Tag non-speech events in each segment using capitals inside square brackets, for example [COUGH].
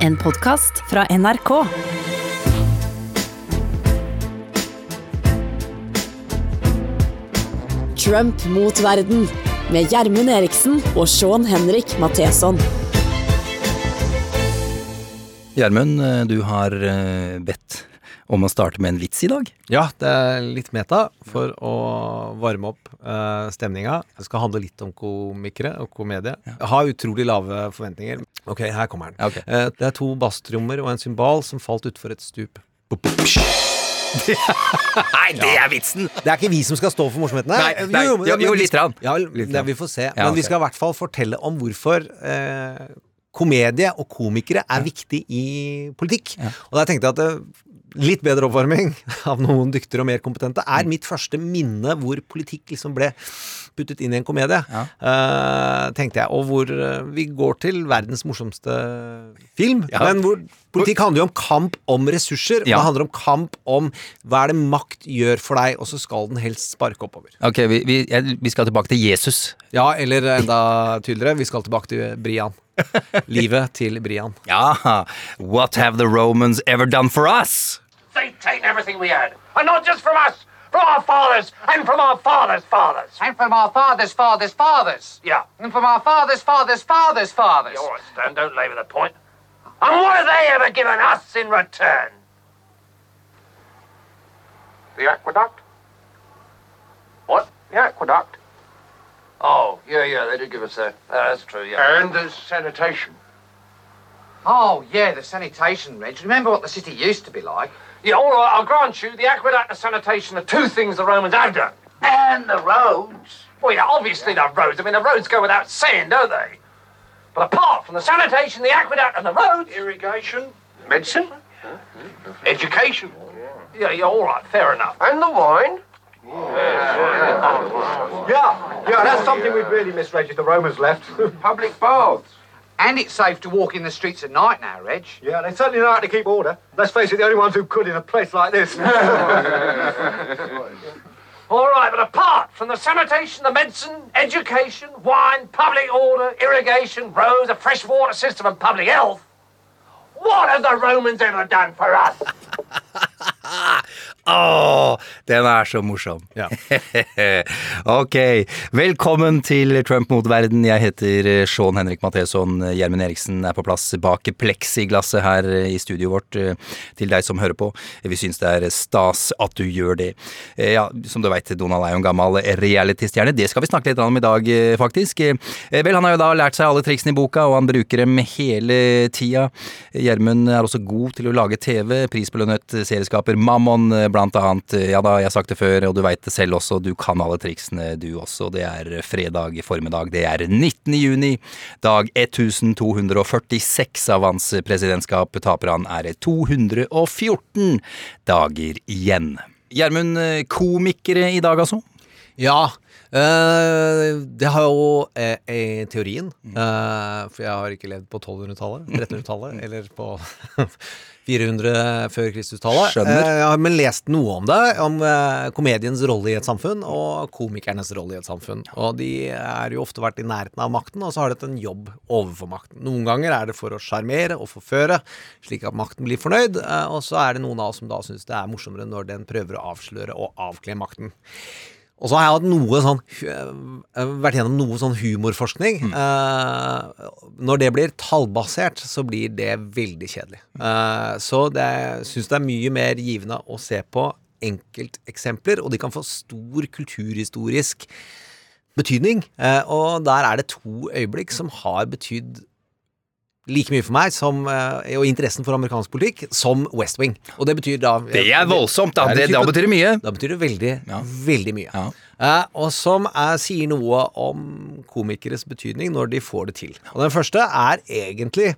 En podkast fra NRK. Trump mot verden med Gjermund Eriksen og Sean Henrik Matheson. Gjermund, eh, du har eh, bedt om å starte med en vits i dag. Ja, det er litt meta for å varme opp uh, stemninga. Det skal handle litt om komikere og komedie. Jeg har utrolig lave forventninger. Ok, her kommer den. Okay. ok. Eh, det er to basstrommer og en symbal som falt utfor et stup. [LAUGHS] Nei, det er vitsen! Det er ikke vi som skal stå for morsomheten her. Nei, nei, jo, jo, jo, litt rann. Ja, det, vi får se. Ja, men vi skal i hvert fall fortelle om hvorfor eh, komedie og komikere er viktig i politikk. Og da tenkte jeg at det, litt bedre oppvarming [LAUGHS] av noen dyktigere og mer kompetente er mitt første minne hvor politikk liksom ble puttet inn i en komedie. Ja. uh, tenkte jeg. Og hvor uh, vi går til verdens morsomste film. Ja. Men hvor politikk handler jo om kamp om ressurser. Og det handler om kamp om hva er det makt gjør for deg, og så skal den helst sparke oppover. Ok, vi, vi, jeg, vi skal tilbake til Jesus. Ja, eller enda tydeligere, vi skal tilbake til Brian. Livet til Brian. [LAUGHS] Ja, what have the Romans ever done for us? They take everything we had. And not just from us, from our fathers and from our fathers' fathers. And from our fathers' fathers' fathers. Yeah. And from our fathers' fathers' fathers' fathers. All right, Stan, don't labour the point. And what have they ever given us in return? The aqueduct? What? The aqueduct? Oh, yeah, yeah, they did give us that. Uh, that's true, yeah. And the sanitation. Oh, yeah, the sanitation, Reg. Remember what the city used to be like? Yeah, all right, I'll grant you, the aqueduct and sanitation are two things the Romans have done. And the roads. Well, yeah, obviously the roads. I mean, the roads go without saying, don't they? But apart from the sanitation, the aqueduct, and the roads... Irrigation. Medicine. Education. Yeah, yeah, all right, fair enough. And the wine. Yeah, yeah, that's something we'd really missed, Reg, the Romans left. Public baths. And it's safe to walk in the streets at night now, Reg. yeah, they certainly know how to keep order. Let's face it, the only ones who could in a place like this. [LAUGHS] [LAUGHS] All right, but apart from the sanitation, the medicine, education, wine, public order, irrigation, roads, a fresh water system, and public health, what have the Romans ever done for us? [LAUGHS] Åh, den er så morsom. Ja. [LAUGHS] ok, velkommen til Trump mot verden. Jeg heter eh, Sean Henrik Matheson. Gjermund Eriksen er på plass bak pleksiglasset her eh, i studioet vårt. eh, Til deg som hører på. Vi syns det er stas at du gjør det. Ja, som du veit, Donald er jo en gammel reality-stjerne. Det skal vi snakke litt om i dag, faktisk. Vel, han har jo da lært seg alle triksene i boka, og han bruker dem hele tida. Gjermund er også god til å lage TV. Prisbelønnet serieskaper Mammon, eh, blant annet. Ja da, jeg har sagt det før, og du veit det selv også. Du kan alle triksene, du også. Det er fredag formiddag. Det er 19. juni. Dag 1246 av hans presidentskap. Taper han er 214 dager igjen. Gjermund, komikere i dag, altså? Ja. Uh, det har jo eh, i teorien, uh, for jeg har ikke levd på 1200-tallet, 1300-tallet [LAUGHS] eller på 400 før Kristus-tallet. Eh, jeg har men lest noe om det, om eh, komediens rolle i et samfunn og komikernes rolle i et samfunn. Og de er jo ofte vært i nærheten av makten, og så har de en jobb overfor makten. Noen ganger er det for å sjarmere og forføre, slik at makten blir fornøyd, eh, og så er det noen av oss som da syns det er morsommere når den prøver å avsløre og avkle makten. Og så har jeg noe sånn øh, vært gjennom noe sånn humorforskning. Eh, når det blir tallbasert, så blir det veldig kjedelig. Eh, så det syns det er mye mer givende å se på enkelteksempler, og de kan få stor kulturhistorisk betydning. Eh, og der er det to øyeblikk som har betydd like mye for meg som, eh, og interessen for amerikansk politikk som West Wing. Og det betyr da Det er voldsomt, da. Det da betyr det mye. da betyr det veldig, Ja. veldig mye. Ja. Uh, og som er, sier noe om komikeres betydning når de får det til. Og den første er egentlig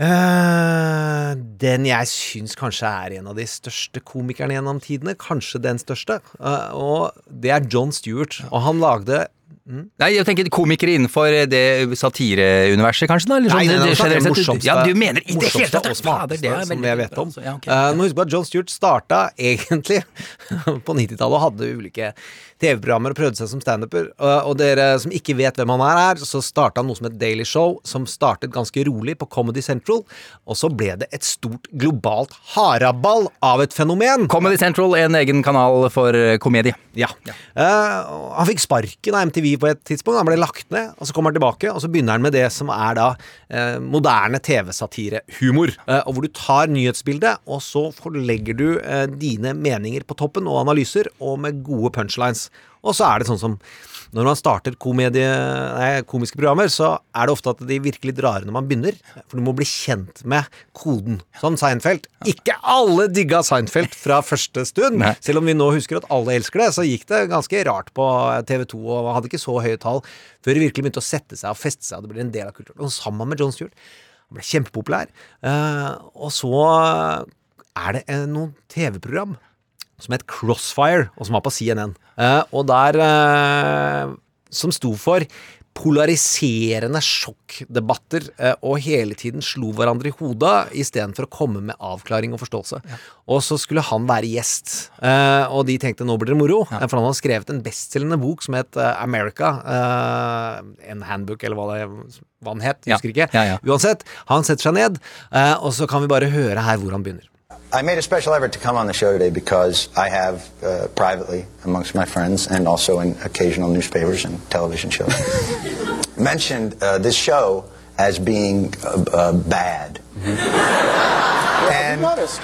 uh, den jeg syns kanskje er en av de største komikerne gjennom tidene. Kanskje den største. Uh, og det er John Stewart. Og han lagde Nei, jeg tenker komikere innenfor det satireuniverset, kanskje? da? Eller sånn, nei, nei, det- morsomste, Ja, du mener i det hele tatt! og ja, det smarteste som jeg vet om. altså. Ja, okay. uh, må huske på at John Stewart starta [LAUGHS] egentlig [LAUGHS] på 90-tallet og hadde ulike TV-programmer og prøvde seg som standuper. Uh, og dere som ikke vet hvem han er, her, så starta han noe som het Daily Show, som startet ganske rolig på Comedy Central. Og så ble det et stort globalt haraball av et fenomen. Comedy Central, en egen kanal for eh, komedie. Ja. Eh, han fikk sparken av MTV på et tidspunkt. Han ble lagt ned, og så kommer han tilbake, og så begynner han med det som er da uh, moderne TV-satirehumor. Uh, og hvor du tar nyhetsbildet, og så forlegger du dine meninger på toppen, og analyser, og med gode punchlines. Og så er det sånn som når man starter komedie, nei, komiske programmer, så er det ofte at de virkelig drar når man begynner. For du må bli kjent med koden. Sånn Seinfeld. Ikke alle digga Seinfeld fra første stund. Nei. Selv om vi nå husker at alle elsker det, så gikk det ganske rart på TV2 og man hadde ikke så høye tall før det virkelig begynte å sette seg og feste seg, og det ble en del av kulturen. Og sammen med John Stewart. Han ble kjempepopulær. Eh, og så er det eh, noen TV-program som het Crossfire, og som var på CNN. Eh, og der eh, Som sto for polariserende sjokkdebatter eh, og hele tiden slo hverandre i hodet istedenfor å komme med avklaring og forståelse. Og så skulle han være gjest, og de tenkte nå blir det moro. Ja. For han hadde skrevet en bestselgende bok som het America. en handbook, eller hva, det, hva den het. Ja. Husker ikke. Ja, ja. Uansett, han setter seg ned, og så kan vi bare høre her hvor han begynner. I made a special effort to come on the show today because I have uh, privately, amongst my friends, and also in occasional newspapers and television shows, [LAUGHS] mentioned uh, this show as being uh, uh, bad. and,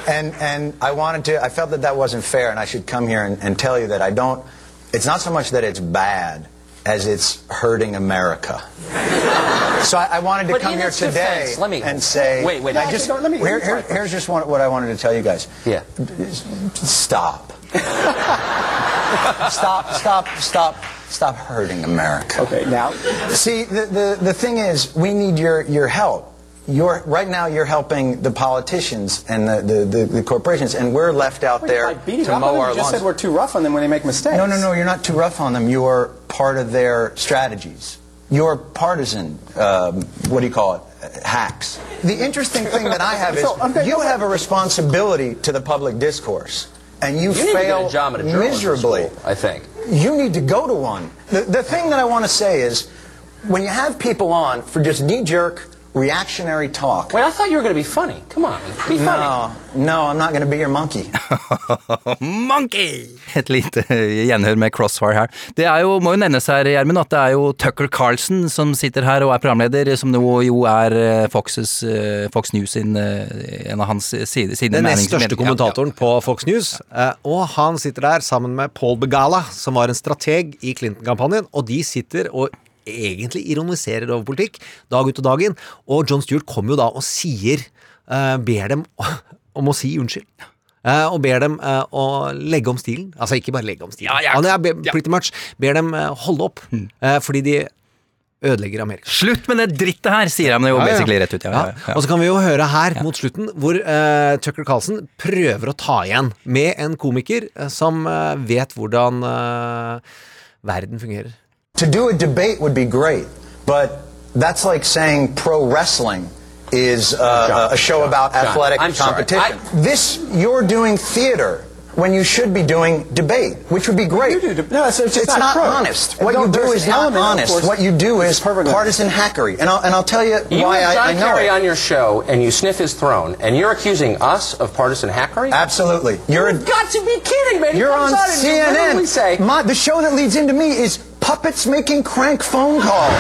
and and I wanted to. I felt that that wasn't fair, and I should come here and, and tell you that I don't. It's not so much that it's bad as it's hurting America. So I, I wanted to But come here today defense, let me- and say, Wait, wait, I just no, let me- here, here- here's just one, what I wanted to tell you guys. Yeah. Stop. [LAUGHS] stop, stop, stop, stop hurting America. Okay, now. See, the, the, the thing is, we need your, your help. You're, right now, you're helping the politicians and the, the, the, the corporations, and we're left out there By beating to mow on them, our you just lawns. said we're too rough on them when they make mistakes. No, no, no, you're not too rough on them. You're part of their strategies. You're partisan, um, what do you call it, uh, hacks. The interesting thing that I have [LAUGHS] is So, okay, you have a responsibility to the public discourse, and you, You need to fail get a job at a miserably. school, I think. You need to go to one. The, the thing that I want to say is when you have people on for just knee jerk, reactionary talk. Wait, I thought you were going to be funny. Come on, be funny. No, no, I'm not going to be your monkey. [LAUGHS] Monkey! Et lite gjenhør med Crossfire her. Det er jo, må jo nevnes her, Gjermund, at det er jo Tucker Carlson som sitter her og er programleder, som nå jo er eh, Foxes, eh, Fox News sin, eh, en av hans side, sine Den nest største ja, kommentatoren på Fox News. Og han sitter der sammen med Paul Begala, som var en strateg i Clinton-kampanjen. Og de sitter og egentlig ironiserer over politikk dag ut og dag inn. Og John Stewart kommer jo da og sier uh, Ber dem [LAUGHS] om å si unnskyld. Uh, og ber dem uh, å legge om stilen. Altså ikke bare legge om stilen. Ja, ja. Er pretty much ber dem holde opp, eh, fordi de ødelegger Amerika. Slutt med det drittet her, sier han jo Ja, basically rett ut. Ja, ja. Og så kan vi jo høre her mot slutten hvor uh, Tucker Carlson prøver å ta igjen med en komiker uh, som uh, vet hvordan verden fungerer. To do a debate would be great, but that's like saying pro wrestling is uh, a show about John, athletic I'm competition. This, you're doing theater when you should be doing debate, which would be great. You do no, it's- it's it's not not honest. What you do is not honest. course, What you do is partisan hackery. And I'll, and I'll tell you You why have I, I John know Kerry it. on your show, and you sniff his throne, and you're accusing us of partisan hackery? Absolutely. You're You've got to be kidding, man. He You're on out and you literally CNN. say, My, the show that leads into me is puppets making crank phone calls.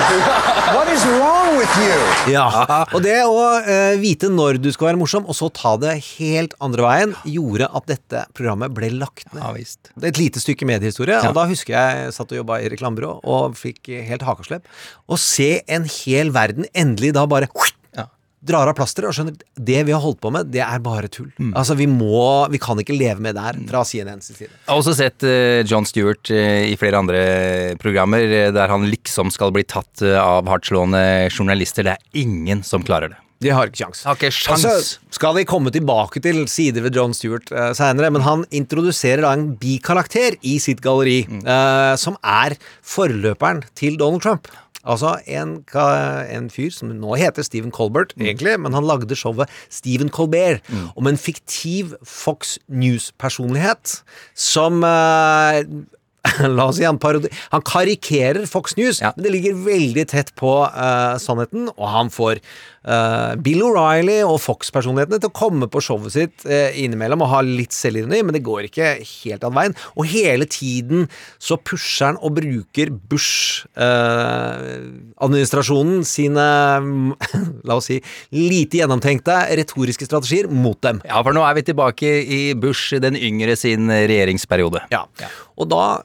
what is wrong with you? Ja, Og det å eh, vite når du skal være morsom, og så ta det helt andre veien, gjorde at dette programmet ble lagt ned. Ja, visst. Det er et lite stykke mediehistorie, Ja. og da husker jeg satt og jobba i reklamebyrå og fikk helt hakeslepp. Å se en hel verden endelig da bare. Drar av plasteret og skjønner at det vi har holdt på med, det er bare tull. Mm. Altså, vi må Vi kan ikke leve med det her fra CNNs side. Jeg har også sett uh, John Stewart uh, i flere andre programmer uh, der han liksom skal bli tatt eh, av hardtslående journalister. Det er ingen som klarer det. De har ikke kjangs. Har ikke sjans. Og så skal vi komme tilbake til sider ved John Stewart uh, seinere, men han introduserer da en bikarakter i sitt galleri, eh, som er forløperen til Donald Trump. Altså en, en fyr som nå heter Stephen Colbert, egentlig, men han lagde showet Stephen Colbert. Om en fiktiv Fox News-personlighet som eh, [LAUGHS] La oss si han parodi... Han karikerer Fox News, Ja. men det ligger veldig tett på eh, sannheten, og han får Bill O'Reilly og Fox-personlighetene til å komme på showet sitt eh, innimellom og ha litt selvironi, men det går ikke helt av veien. Og hele tiden så pusher han og bruker Bush-administrasjonen sine [LAUGHS] La oss si lite gjennomtenkte retoriske strategier mot dem. Ja, for nå er vi tilbake i Bush den yngre sin regjeringsperiode. Ja. Og da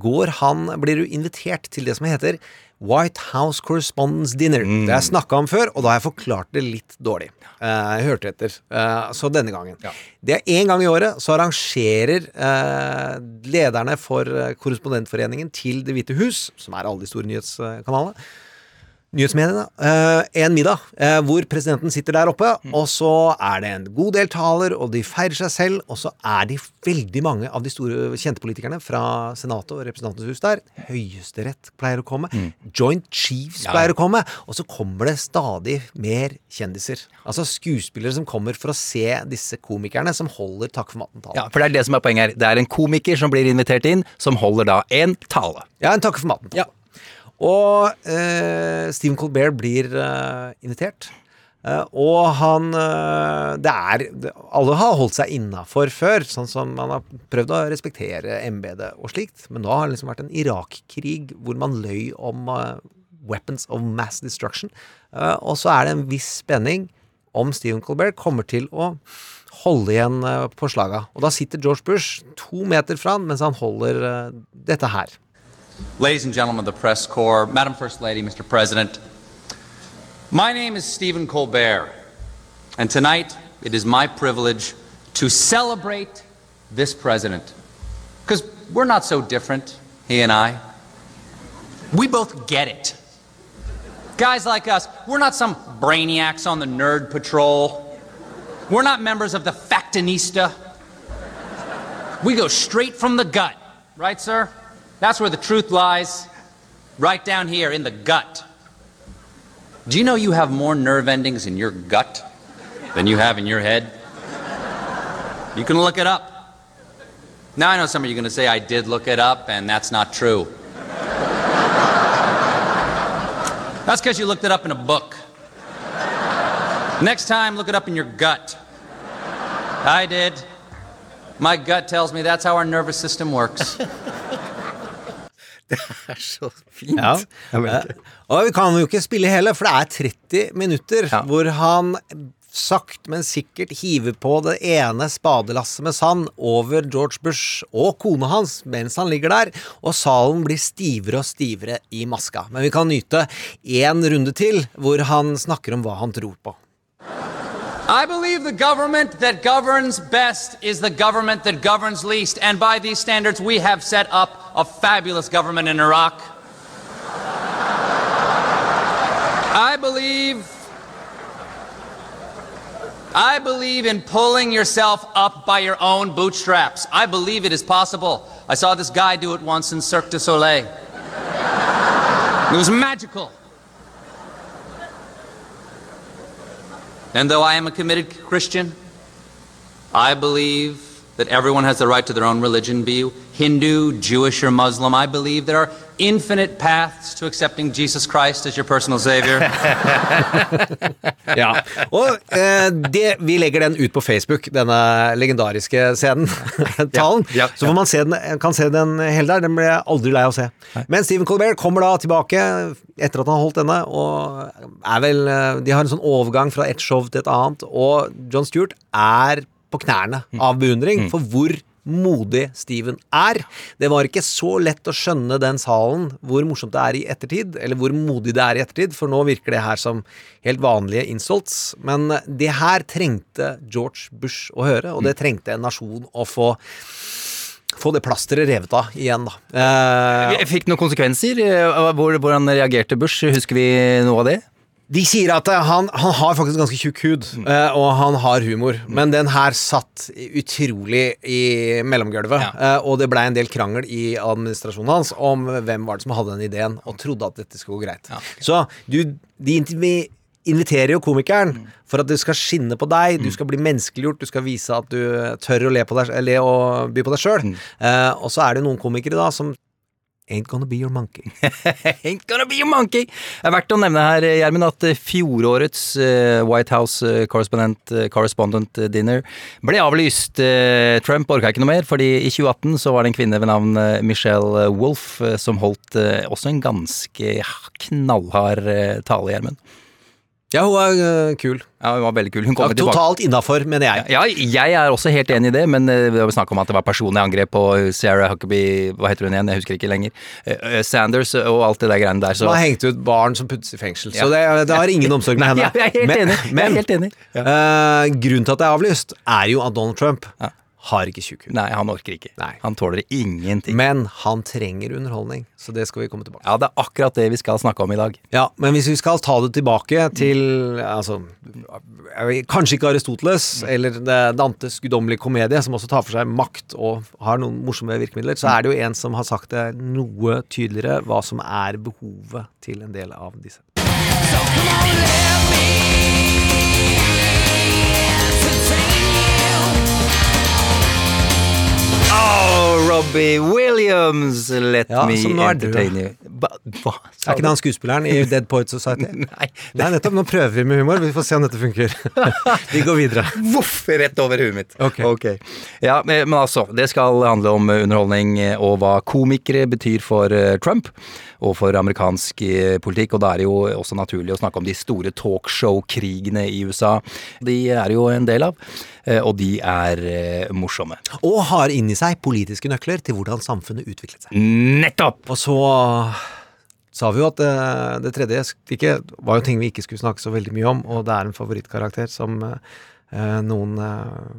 går han, blir du invitert til det som heter White House Correspondence Dinner. Det har jeg snakka om før, og da har jeg forklart det litt dårlig. Uh, jeg hørte etter. Uh, så denne gangen. Det er én gang i året så arrangerer uh, lederne for Korrespondentforeningen til Det hvite hus, som er alle de store nyhetskanalene, nyhetsmediene, eh, en middag eh, hvor presidenten sitter der oppe, og så er det en god del taler, og de feirer seg selv, og så er de veldig mange av de store kjente politikerne fra Senatet og Representantenes hus der. Høyesterett pleier å komme. Joint Chiefs pleier å komme. Og så kommer det stadig mer kjendiser. Altså skuespillere som kommer for å se disse komikerne som holder takk for maten-talen. Ja, for det er det som er poenget her. Det er en komiker som blir invitert inn, som holder da en tale. Ja, en takk for maten. Ja. Og eh, Stephen Colbert blir eh, invitert. Eh, og han eh, Det er Alle har holdt seg innafor før, sånn som man har prøvd å respektere embetet og slikt. Men nå har det liksom vært en Irak-krig hvor man løy om eh, weapons of mass destruction. Eh, og så er det en viss spenning om Stephen Colbert kommer til å holde igjen på slaga. Og da sitter George Bush to meter fra han mens han holder dette her. Ladies and gentlemen of the press corps, Madam First Lady, Mr. President, my name is Stephen Colbert, and tonight it is my privilege to celebrate this president. Because we're not so different, he and I. We both get it. Guys like us, we're not some brainiacs on the nerd patrol. We're not members of the Factinista. We go straight from the gut, right, sir? That's where the truth lies. Right down here in the gut. Do you know you have more nerve endings in your gut than you have in your head? You can look it up. Now I know some of you are going to say I did look it up, and that's not true. That's because you looked it up in a book. Next time, look it up in your gut. I did. My gut tells me that's how our nervous system works. [LAUGHS] [LAUGHS] Det er så fint. Ja. Og vi kan jo ikke spille hele, for det er 30 minutter Ja. hvor han sakte, men sikkert hiver på det ene spadelasset med sand over George Bush og kona hans mens han ligger der, og salen blir stivere og stivere i maska. Men vi kan nyte én runde til hvor han snakker om hva han tror på. I believe the government that governs best is the government that governs least, and by these standards, we have set up a fabulous government in Iraq. I believe. I believe in pulling yourself up by your own bootstraps. I believe it is possible. I saw this guy do it once in Cirque du Soleil. It was magical. And though I am a committed Christian, I believe that everyone has the right to their own religion, be you Hindu, Jewish, or Muslim. I believe there are infinite paths to accepting Jesus Christ as your personal savior. [LAUGHS] Ja, og eh, det, vi legger den ut på Facebook, denne legendariske scenen, [LAUGHS] talen. Ja, ja, Så får man se den, kan se den hele der. Den ble jeg aldri lei av å se. Men Stephen Colbert kommer da tilbake etter at han har holdt denne, og er vel eh, De har en sånn overgang fra et show til et annet, og John Stewart er på knærne av beundring for hvor modig Steven er. Det var ikke så lett å skjønne den salen hvor morsomt det er i ettertid, eller hvor modig det er i ettertid, for nå virker det her som helt vanlige insults. Men det her trengte George Bush å høre, og det trengte en nasjon å få få det plasteret revet av igjen, da. Eh, Fikk det noen konsekvenser? Eh, hvordan reagerte Bush? Husker vi noe av det? De sier at eh, han, han har faktisk ganske tjukk hud, eh, og han har humor. Men den her satt utrolig i mellomgulvet. eh, og det blei en del krangel i administrasjonen hans om hvem var det som hadde den ideen, og trodde at dette skulle gå greit. Så du, de invi- inviterer jo komikeren for at det skal skinne på deg, du skal bli menneskeliggjort, du skal vise at du tør å le, på deg, le og by på deg sjøl. Eh, og så er det noen komikere da som Ain't gonna be your monkey. [LAUGHS] Ain't gonna be your monkey! Det er verdt å nevne her, Gjermund, at eh, fjorårets eh, White House eh, correspondent, eh, correspondent dinner ble avlyst. Eh, Trump orka ikke noe mer, fordi i 2018 så var det en kvinne ved navn eh, Michelle Wolff eh, som holdt eh, også en ganske knallhard eh, tale, Gjermund. Ja, hun er øh, kul. Ja, hun var veldig kul. Hun Ja, kommer tilbake. totalt innafor, mener jeg. Ja, jeg er også helt enig i det, men eh, det var snakk om at det var personlig angrep på Sarah Huckabee Hva heter hun igjen? Jeg husker ikke lenger. Eh, eh, Sanders og alt det der greiene der. Så Hun har hengt ut barn som puttes i fengsel, Ja. så det, det har ingen omsorg med [LAUGHS] henne. Ja, jeg er helt Men- enig. Jeg er Men helt enig. øh, grunnen til at det er avlyst, er jo at Donald Trump Ja. Har ikke tjukk hud. Nei, han orker ikke. Nei. Han tåler ingenting. Men han trenger underholdning, så det skal vi komme tilbake til. Ja, det er akkurat det vi skal snakke om i dag. Ja, men hvis vi skal ta det tilbake til altså, Kanskje ikke Aristoteles eller Dantes guddommelige komedie, som også tar for seg makt og har noen morsomme virkemidler, så er det jo en som har sagt det noe tydeligere hva som er behovet til en del av disse. Oh, Robbie Williams, let Ja, me er entertain you. Ba, Er ikke det han skuespilleren i Dead Poets Society? [LAUGHS] Nei. Nei, nettopp. Nå prøver vi med humor. Vi får se om dette funker. [LAUGHS] vi går videre. Voff, rett over huet mitt. Ok. Ja, men, altså, det skal handle om eh, underholdning eh, og hva komikere betyr for eh, Trump og for amerikansk politikk, og da er det jo også naturlig å snakke om de store talkshow-krigene i USA. De er jo en del av, og de er eh, morsomme. Og har inni seg politiske nøkler til hvordan samfunnet utviklet seg. Nettopp! Og så sa vi jo at eh, det tredje stikket var jo ting vi ikke skulle snakke så veldig mye om, og det er en favorittkarakter som eh, noen eh,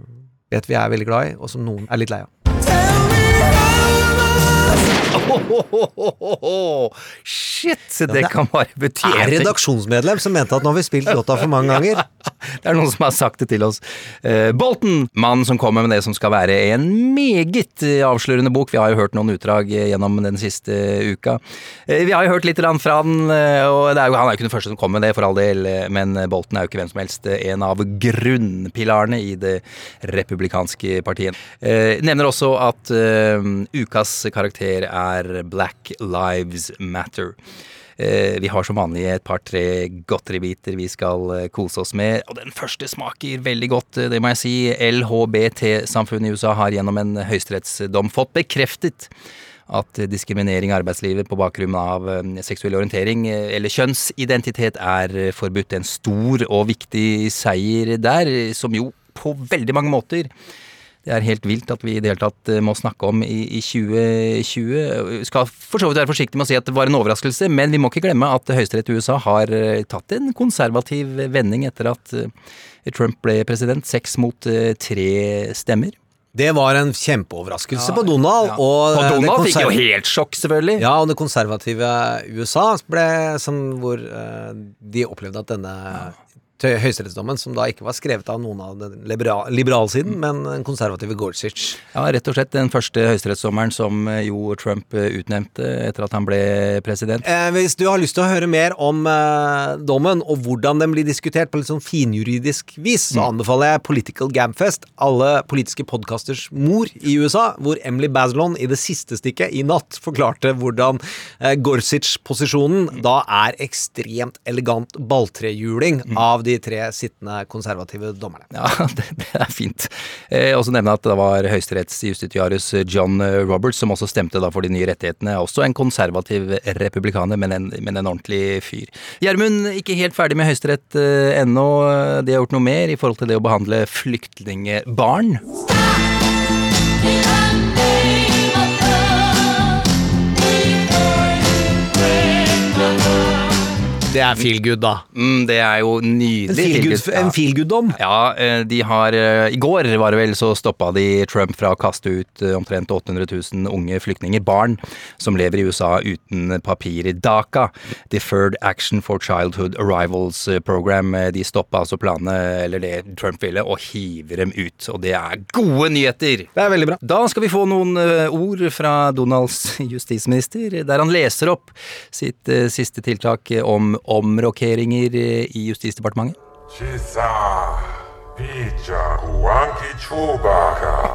vet vi er veldig glad i, og som noen er litt lei av. Shit! Det kan bare bety Er redaksjonsmedlem som mente at nå har vi spilt låta for mange [LAUGHS] ganger. Det er noen som har sagt det til oss. Bolten, Bolton, mannen som kommer med det som skal være en meget eh, avslørende bok. Vi har jo hørt noen utdrag eh, gjennom den siste uka. Eh, vi har jo hørt litt fra den, eh, og det er jo, han er jo ikke den første som kommer med det, for all del, eh, men Bolten er jo ikke hvem som helst. eh, En av grunnpilarene i det republikanske partiet. Eh, nevner også at eh, ukas karakter er Black Lives Matter. Eh, vi har som vanlig et par-tre godteribiter vi skal eh, kose oss med. Og den første smaker veldig godt, eh, det må jeg si. LHBT-samfunnet i USA har gjennom en høyesterettsdom fått bekreftet at diskriminering i arbeidslivet på bakgrunn av seksuell orientering eller kjønnsidentitet er forbudt. En stor og viktig seier der, som jo på veldig mange måter det er helt vilt at vi i det hele tatt eh, må snakke om i, i 2020. Vi skal for så vidt være forsiktig med å si at det var en overraskelse, men vi må ikke glemme at Høyesterett i USA har eh, tatt en konservativ vending etter at eh, Trump ble president. Seks mot tre stemmer. Det var en kjempeoverraskelse på Donald. Ja. Og på Donald fikk jo helt sjokk, selvfølgelig. Ja, og det konservative USA ble som hvor de opplevde at denne tø- høyesterettsdommen, som da ikke var skrevet av noen av den liberal, liberalsiden, men den konservative Gorsuch. Ja, rett og slett den første høyesterettsdommeren som eh, jo Trump eh, utnevnte etter at han ble president. Eh, hvis du har lyst til å høre mer om eh, dommen, og hvordan den blir diskutert på litt sånn finjuridisk vis, så anbefaler jeg Political Gabfest, alle politiske podkasters mor i USA, hvor Emily Bazelon i det siste stikket i natt forklarte hvordan eh, Gorsuch-posisjonen da er ekstremt elegant balltrehjuling av de tre sittende konservative dommerne. Ja, [LAUGHS] det, det er fint. Eh, også nevne at det var høyesterettsjustitiarius John Roberts som også stemte da for de nye rettighetene. Også en konservativ republikaner, men en, men en ordentlig fyr. Gjermund, ikke helt ferdig med Høyesterett eh, ennå. De har gjort noe mer i forhold til det å behandle flyktningebarn. Det er feel good, da. Mm, det er jo En nydelig. feel en feel good-dom. Ja, eh, de har eh, I går var det vel så stoppa de Trump fra å kaste ut eh, omtrent 800 000 unge flyktninger, barn, som lever i USA uten papirer. DACA, Deferred Action for Childhood Arrivals Program, de stoppa altså planene, eller det Trump ville, og hiver dem ut. Og det er gode nyheter! Det er veldig bra. Da skal vi få noen ord fra Donalds justisminister, der han leser opp sitt siste tiltak om omrokeringer eh, i Justisdepartementet.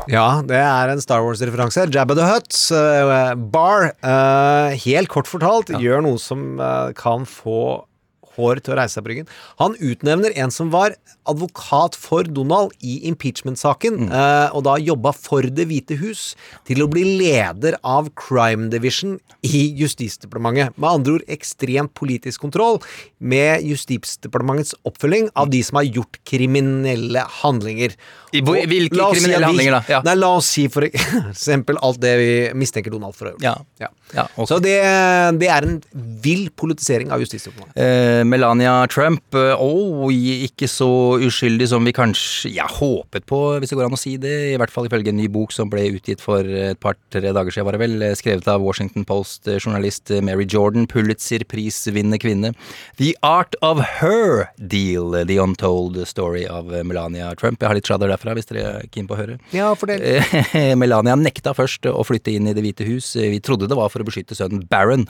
Ja, det er en Star Wars-referanse. Jabba the Hutt, uh, Bar, uh, helt kort fortalt, gjør noe som uh, kan få hår til å reise seg på ryggen. Han utnevner en som var advokat for Donald i impeachment-saken, eh, og da jobba for Det hvite hus, til å bli leder av crime division i Justisdepartementet. Med andre ord ekstremt politisk kontroll med Justisdepartementets oppfølging av de som har gjort kriminelle handlinger. I Og hvilke kriminelle si handlinger da? Ja. Nei, la oss si for [LAUGHS] eksempel alt det vi mistenker Donald for å ha gjort. Ja. Ja. Ja, okay. Så det, det er en vill politisering av Justisdepartementet. Eh, Melania Trump, oh, ikke så uskyldig som vi kanskje jeg håpet på, hvis det går an å si det. I hvert fall ifølge en ny bok som ble utgitt for et par-tre dager siden, var det vel. eh, Skrevet av Washington Post-journalist Mary Jordan, Pulitzer-prisvinnende kvinne. The Art of Her Deal, The Untold Story av eh, Melania Trump. Jeg har litt sladder derfra, hvis dere er keen på å høre. Ja, for Eh, [LAUGHS] Melania nekta først å flytte inn i Det hvite hus. Vi trodde det var for å beskytte sønnen Barron,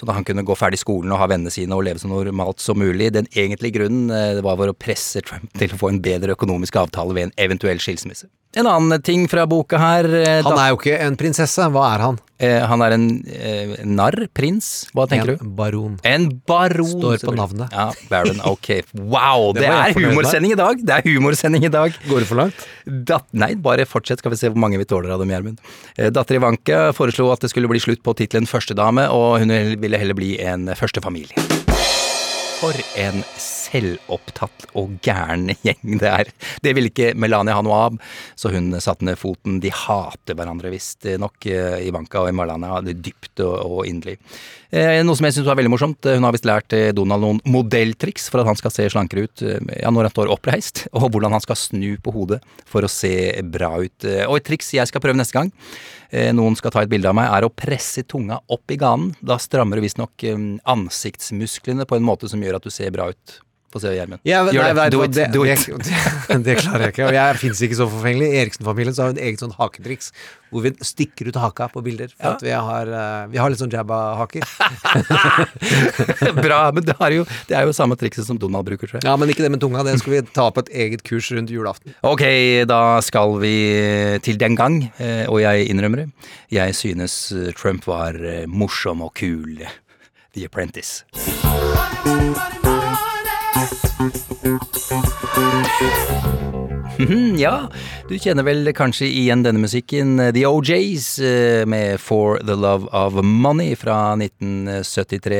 sånn at han kunne gå ferdig skolen og ha vennene sine og leve så normalt som mulig. Den egentlige grunnen eh, var for å presse Trump til å få en bedre økonomisk avtale ved en eventuell skilsmisse. En annen ting fra boka her eh, Han er jo ikke en prinsesse. Hva er han? eh, han er en eh, narr, prins. Hva tenker du? En baron. En baron. Står på navnet. Ja, Baron. Ok. Wow, Det det, er humorsending i dag! Det er humorsending i dag. Går det for langt? Dat nei, bare fortsett, skal vi se hvor mange vi tåler av dem, Gjermund. Eh, Datter Ivanka foreslo at det skulle bli slutt på tittelen førstedame, og hun ville heller bli en førstefamilie. For en selvopptatt og gæren gjeng det er. Det ville ikke Melania ha noe av, så hun satte ned foten. De hater hverandre visstnok, Ivanka og Melania, det dypt og, inderlig. Eh, noe som jeg syns var veldig morsomt, hun har visst lært eh, Donald noen modelltriks for at han skal se slankere ut eh, ja, når han står oppreist, [LAUGHS] og hvordan han skal snu på hodet for å se bra ut. Eh, Og et triks jeg skal prøve neste gang, eh, noen skal ta et bilde av meg, er å presse tunga opp i ganen. Da strammer du visstnok eh, ansiktsmusklene på en måte som gjør at du ser bra ut. Få se, Gjermund. Ja, nei, det. vet Do it. det, Do it. det, det klarer jeg ikke. Og jeg fins ikke så forfengelig. I Eriksen-familien så har vi et eget sånn haketriks hvor vi stikker ut haka på bilder. For at vi har, eh, vi har litt sånn jabba-haker. [LAUGHS] Bra, men det er, jo, det er jo samme trikset som Donald bruker, tror jeg. Ja, men ikke det med tunga. Det skal vi ta på et eget kurs rundt julaften. Ok, da skal vi til den gang, eh, og jeg innrømmer det. Jeg synes eh, Trump var morsom og kul. The Apprentice. Mhm, Ja, du kjenner vel kanskje igjen denne musikken, The OJs eh, med For the Love of Money fra 1973,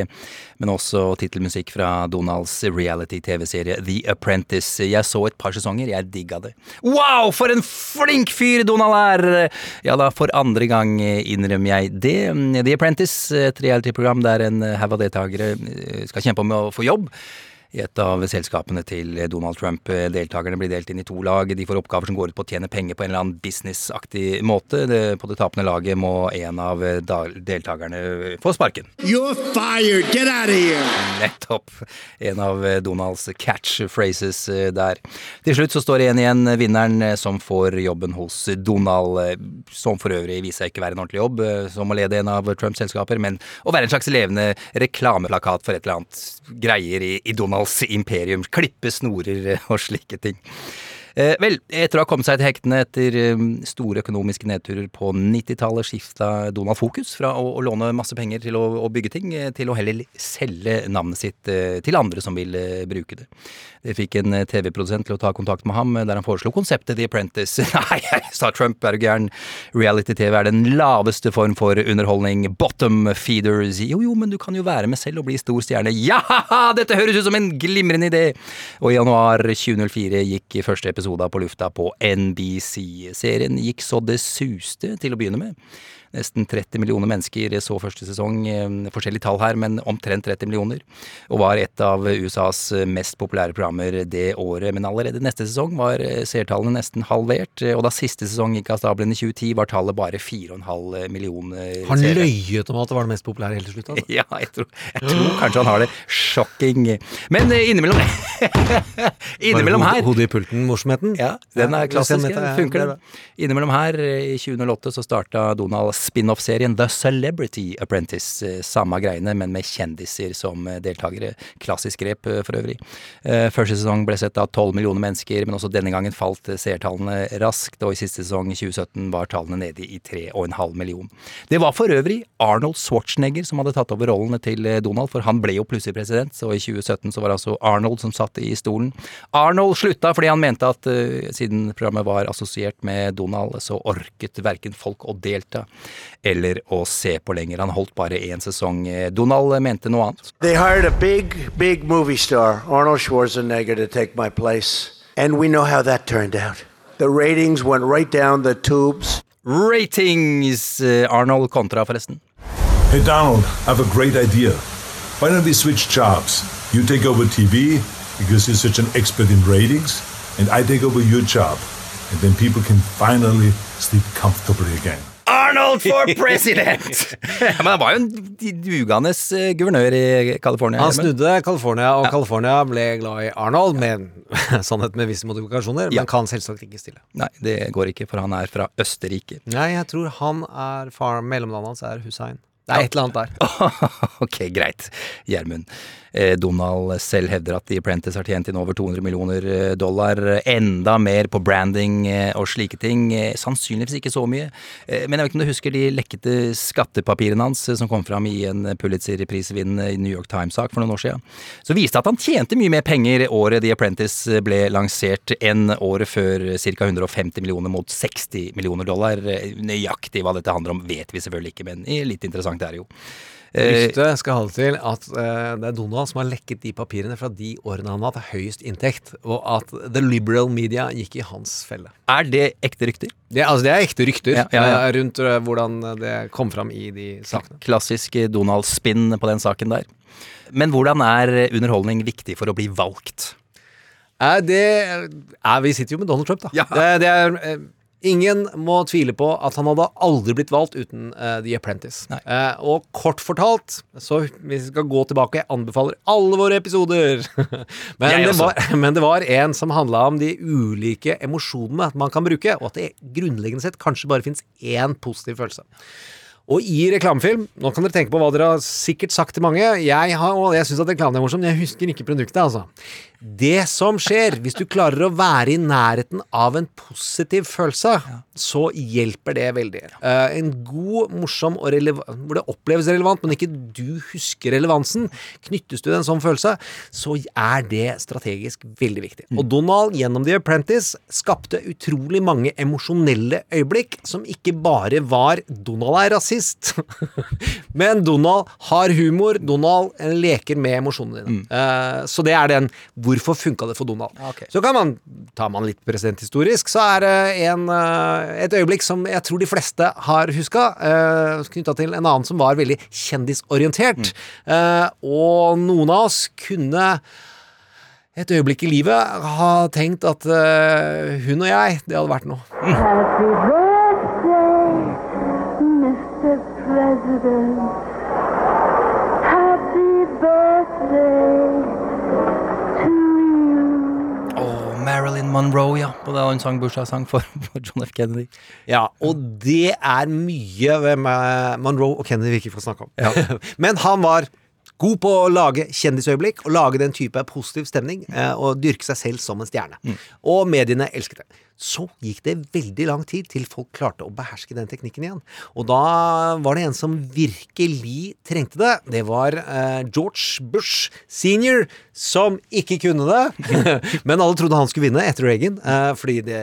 men også tittelmusikk fra Donalds reality-TV-serie The Apprentice. Jeg så et par sesonger, jeg digga det. Wow, for en flink fyr Donald er! Ja da, for andre gang innrømmer jeg det. The Apprentice, et reality-program der en haug av deltakere eh, skal kjempe om å få jobb i et av selskapene til Donald Trump. Deltakerne blir delt inn i to lag. De får oppgaver som går ut på å tjene penger på en eller annen businessaktig måte. Det, på det tapende laget må en av da- deltakerne få sparken. You're fired. Get out of here. Nettopp. En av Donalds catchphrases eh, der. Til slutt så står én igjen vinneren eh, som får jobben hos Donald, eh, som for øvrig viser seg ikke være en ordentlig jobb, eh, som å lede en av Trumps selskaper, men å være en slags levende reklameplakat for et eller annet greier i, i Donalds imperium. Klippe snorer eh, og slike ting. Eh, vel, etter å ha kommet seg til hektene etter eh, store økonomiske nedturer på 90-tallet, skifta Donald fokus fra å, å låne masse penger til å, å bygge ting, eh, til å heller selge navnet sitt til andre som vil bruke det. Det fikk en TV-produsent til å ta kontakt med ham, der han foreslo konseptet The Apprentice. [LAUGHS] Nei, sa Trump, er du gæren? Reality-TV er den laveste form for underholdning. Bottom feeders. Jo, jo, men du kan jo være med selv og bli stor stjerne. Ja, [LAUGHS] dette høres ut som en glimrende idé! Og i januar 2004 gikk første episode på lufta på NBC. Serien gikk så det suste til å begynne med. Nesten 30 millioner mennesker så første sesong. eh, Forskjellige tall her, men omtrent 30 millioner. Og var et av USAs mest populære programmer det året. Men allerede neste sesong var eh, seertallene nesten halvert. eh, Og da siste sesong gikk av stabelen i 2010, var tallet bare 4,5 millioner han løyet om at det var det mest populære helt til slutt? Altså? [LAUGHS] Ja, jeg tror, jeg tror kanskje han har det. Shocking. Men innimellom [LAUGHS] Innimellom her hode- Hodet i pulten-morsomheten? ja, den er klassisk. Er- Funker er den. Innimellom her, i 2008, så starta Donald spin-off-serien The Celebrity Apprentice. Eh, Samme greiene, men med kjendiser som eh, deltakere. Klassisk grep, eh, for øvrig. Første sesong ble sett av 12 millioner mennesker, men også denne gangen falt seertallene raskt, og i siste sesong, i 2017, var tallene nede i 3,5 million. Det var for øvrig Arnold Schwarzenegger som hadde tatt over rollene til Donald, for han ble jo plutselig president, så i 2017 så var det altså Arnold som satt i stolen. Arnold slutta fordi han mente at uh, siden programmet var assosiert med Donald, så orket verken folk å delta eller å se på lenger. Han holdt bare én sesong. Donald mente noe annet. They hired a big, big movie star, Arnold Schwarzenegger, to take my place. And we know how that turned out. The ratings went right down the tubes. Ratings! eh, Arnold kontra, forresten. Hey Donald, I have a great idea. Why don't we switch jobs? You take over TV because you're such an expert in ratings, and I take over your job. And then people can finally sleep comfortably again. Arnold for [LAUGHS] president! Men han var jo en dugende eh, guvernør i California. Han snudde California, og California ble glad i Arnold, med [LAUGHS] sannhet med visse modifikasjoner, Ja. men kan selvsagt ikke stille. Nei, det går ikke, for han er fra Østerrike. Nei, jeg tror han er far mellomlandet hans er Hussein. Det er et eller annet der. [LAUGHS] ok, greit, Gjermund. Eh, Donald selv hevder at The Apprentice har tjent inn over 200 millioner eh, dollar. Enda mer på branding eh, og slike ting. Eh, Sannsynligvis ikke så mye. Eh, Men jeg vet ikke om du husker de lekkete skattepapirene hans eh, som kom fram i en Pulitzer-prisvinnende New York Times-sak for noen år siden. Så viste det at han tjente mye mer penger året The Apprentice ble lansert enn året før ca. 150 millioner mot 60 millioner dollar. Eh, Nøyaktig hva dette handler om vet vi selvfølgelig ikke, men eh, litt interessant er det jo. Eh, Ryktet skal ha det til at eh, det er Donald som har lekket de papirene fra de årene han har hatt høyest inntekt, og at the liberal media gikk i hans felle. Er det ekte rykter? Det, altså, det er ekte rykter Ja, ja, ja. eh, rundt hvordan det kom fram i de sakene. Klassisk Donald-spinn på den saken der. Men hvordan er underholdning viktig for å bli valgt? Det er, Vi sitter jo med Donald Trump, da. Ja. Det, det er, ingen må tvile på at han hadde aldri blitt valgt uten uh, The Apprentice. Eh, og kort fortalt, så hvis vi skal gå tilbake, jeg anbefaler alle våre episoder. [LAUGHS] men, det var, [LAUGHS] men det var en som handla om de ulike emosjonene man kan bruke, og at det grunnleggende sett kanskje bare fins én positiv følelse. Og i reklamefilm Nå kan dere tenke på hva dere har sikkert sagt til mange. Jeg, har, og jeg syns at reklamen er morsom, men jeg husker ikke produktet, altså. Det som skjer hvis du klarer å være i nærheten av en positiv følelse, så hjelper det veldig. Uh, en god, morsom og relevant Hvor det oppleves relevant, men ikke du husker relevansen. Knyttes du til en sånn følelse, så er det strategisk veldig viktig. Og Donald gjennom The Apprentice skapte utrolig mange emosjonelle øyeblikk som ikke bare var Donald er rasist, [LAUGHS] men Donald har humor. Donald eh, leker med emosjonene dine. Eh, så det er den Hvorfor funka det for Donald? Okay. Så kan man, tar man litt presidenthistorisk, så er det en, uh, et øyeblikk som jeg tror de fleste har huska, uh, knytta til en annen som var veldig kjendisorientert. Eh, og noen av oss kunne et øyeblikk i livet ha tenkt at eh, hun og jeg, det hadde vært noe. Happy President. Happy birthday to you. Åh, Marilyn Monroe, ja. Og da en sang bursdagssang for, for John F. Kennedy. Ja, og det er mye ved Monroe og Kennedy vi ikke får snakke om. [LAUGHS] Men han var god på å lage kjendisøyeblikk og lage den type positiv stemning eh, og dyrke seg selv som en stjerne. Og mediene elsket det. Så gikk det veldig lang tid til folk klarte å beherske den teknikken igjen. Og da var det en som virkelig trengte det. Det var eh, George Bush senior, som ikke kunne det. [LAUGHS] Men alle trodde han skulle vinne etter Reagan, eh, fordi det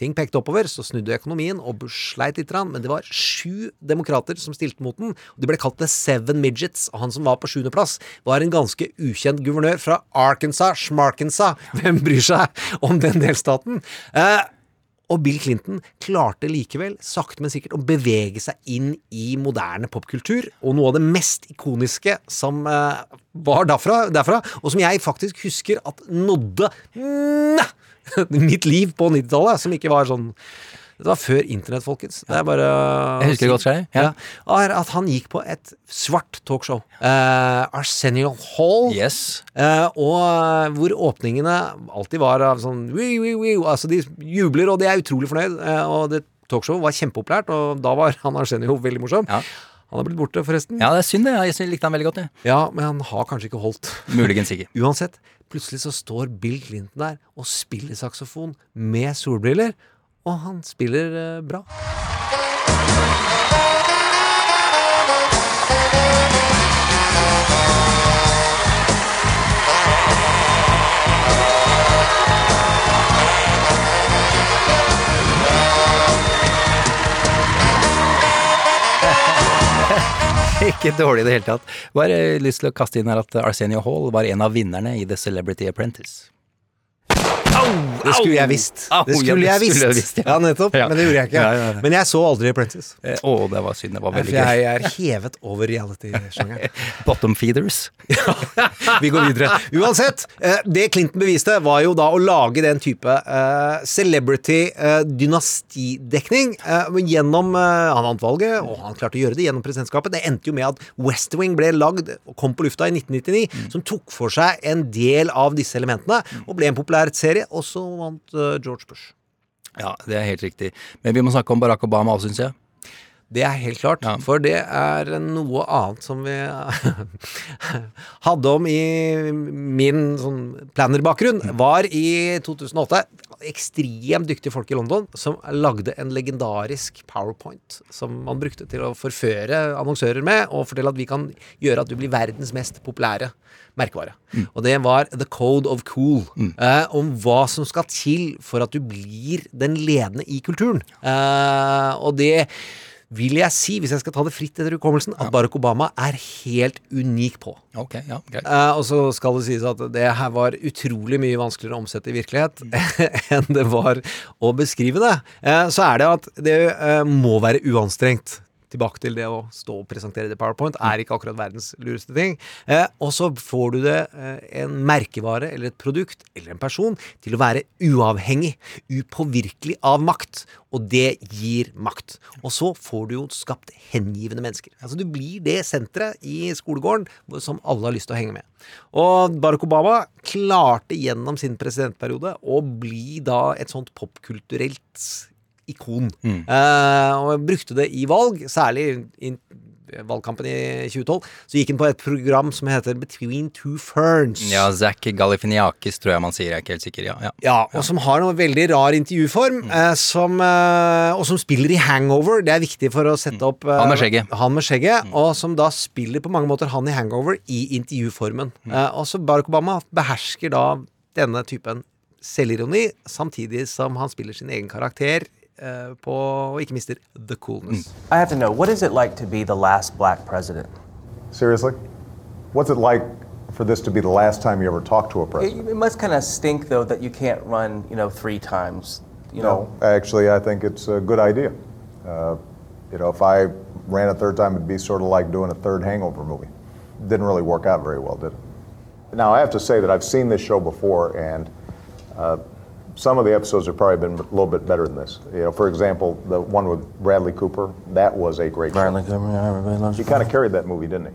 Ting pekte oppover, så snudde økonomien, og sleit litt, men det var sju demokrater som stilte mot den. og De ble kalt The Seven Midgets, og han som var på sjuendeplass, var en ganske ukjent guvernør fra Arkansas, Schmarkansas. Hvem bryr seg om den delstaten? Eh, og Bill Clinton klarte likevel, sakte, men sikkert, å bevege seg inn i moderne popkultur. Og noe av det mest ikoniske som eh, var derfra, derfra, og som jeg faktisk husker at nådde mm, [LAUGHS] mitt liv på 90-tallet, som ikke var sånn det var før internett, folkens. Det er bare Jeg husker det godt selv, ja. ja. At han gikk på et svart talkshow. Uh, Arsenio Hall. Yes. Uh, og eh, hvor åpningene alltid var av sånn wii, wii, wii. Altså, de jubler, og de er utrolig fornøyd. Uh, og det talkshowet var kjempeopplært, og da var [LAUGHS] han Arsenio veldig morsom. Han har blitt borte, forresten. Ja, det er synd, det. Jeg likte han veldig godt, jeg. Ja, men han har kanskje ikke holdt. Muligens ikke. [LAUGHS] Uansett, plutselig så står Bill Clinton der og spiller saksofon med solbriller, og han spiller eh, bra. [LAUGHS] Ikke dårlig i det hele tatt. Bare lyst til å kaste inn her at Arsenio Hall var en av vinnerne i The Celebrity Apprentice. Det skulle jeg visst. Det skulle jeg visst. ja. nettopp. Men det gjorde jeg ikke. Men jeg så aldri Apprentice. Eh, Å, det var synd. Det var veldig gøy. jeg er hevet over reality-sjangeren. [LAUGHS] Bottom feeders. [LAUGHS] Vi går videre. Uansett, eh, det Clinton beviste, var jo da å lage den type eh, celebrity-dynastidekning gjennom Han vant valget, og han klarte å gjøre det gjennom presidentskapet. Det endte jo med at West Wing ble lagd og kom på lufta i 1999, som tok for seg en del av disse elementene, og ble en populær serie, og så vant eh, George Bush. Ja, det er helt riktig. Men vi må snakke om Barack Obama òg, syns jeg. Det er helt klart, for det er noe annet som vi [LAUGHS] hadde om i min sånn plannerbakgrunn, var i 2008 ekstremt dyktige folk i London som lagde en legendarisk powerpoint som man brukte til å forføre annonsører med, og fortelle at vi kan gjøre at du blir verdens mest populære merkevare. Og det var The Code of Cool. Eh, om hva som skal til for at du blir den ledende i kulturen. Eh, og det vil jeg si, hvis jeg skal ta det fritt etter hukommelsen, at Barack Obama er helt unik på. Ok, ja, greit. Eh, og så skal det sies at det her var utrolig mye vanskeligere å omsette i virkelighet [LAUGHS] enn det var å beskrive det. Eh, så er det at det eh, må være uanstrengt. Tilbake til det å stå og presentere det i PowerPoint er ikke akkurat verdens lureste ting. Eh, og så får du det eh, en merkevare eller et produkt eller en person til å være uavhengig, upåvirkelig av makt. Og det gir makt. Og så får du jo skapt hengivende mennesker. Altså Du blir det senteret i skolegården som alle har lyst til å henge med. Og Barack Obama klarte gjennom sin presidentperiode å bli da et sånt popkulturelt ikon. Eh, og brukte det i valg, særlig i valgkampen i 2012. Så gikk han på et program som heter Between Two Ferns. Ja, Zack Galifiniakis tror jeg man sier, jeg er ikke helt sikker. Ja, ja. Ja, og som har noe veldig rar intervjuform, eh, som, uh, og som spiller i Hangover. Det er viktig for å sette opp eh, Han med skjegget. Han med skjegget, Og som da spiller på mange måter han i Hangover i intervjuformen. Eh, og så Barack Obama behersker da denne typen selvironi, samtidig som han spiller sin egen karakter på, og ikke mister the coolness. I have to know, what is it like to be the last black president? Seriously? What's it like for this to be the last time you ever talk to a president? it must kind of stink, though, that you can't run, you know, three times. You no, know, actually, I think it's a good idea. Uh, you know, if I ran a third time, it'd be sort of like doing a third Hangover movie. Didn't really work out very well, did it? Now, I have to say that I've seen this show before, and uh, some of the episodes have probably been a little bit better than this. You know, for example, the one with Bradley Cooper, that was a great Bradley show. Cooper, yeah, everybody loves He kind of carried that movie, didn't he?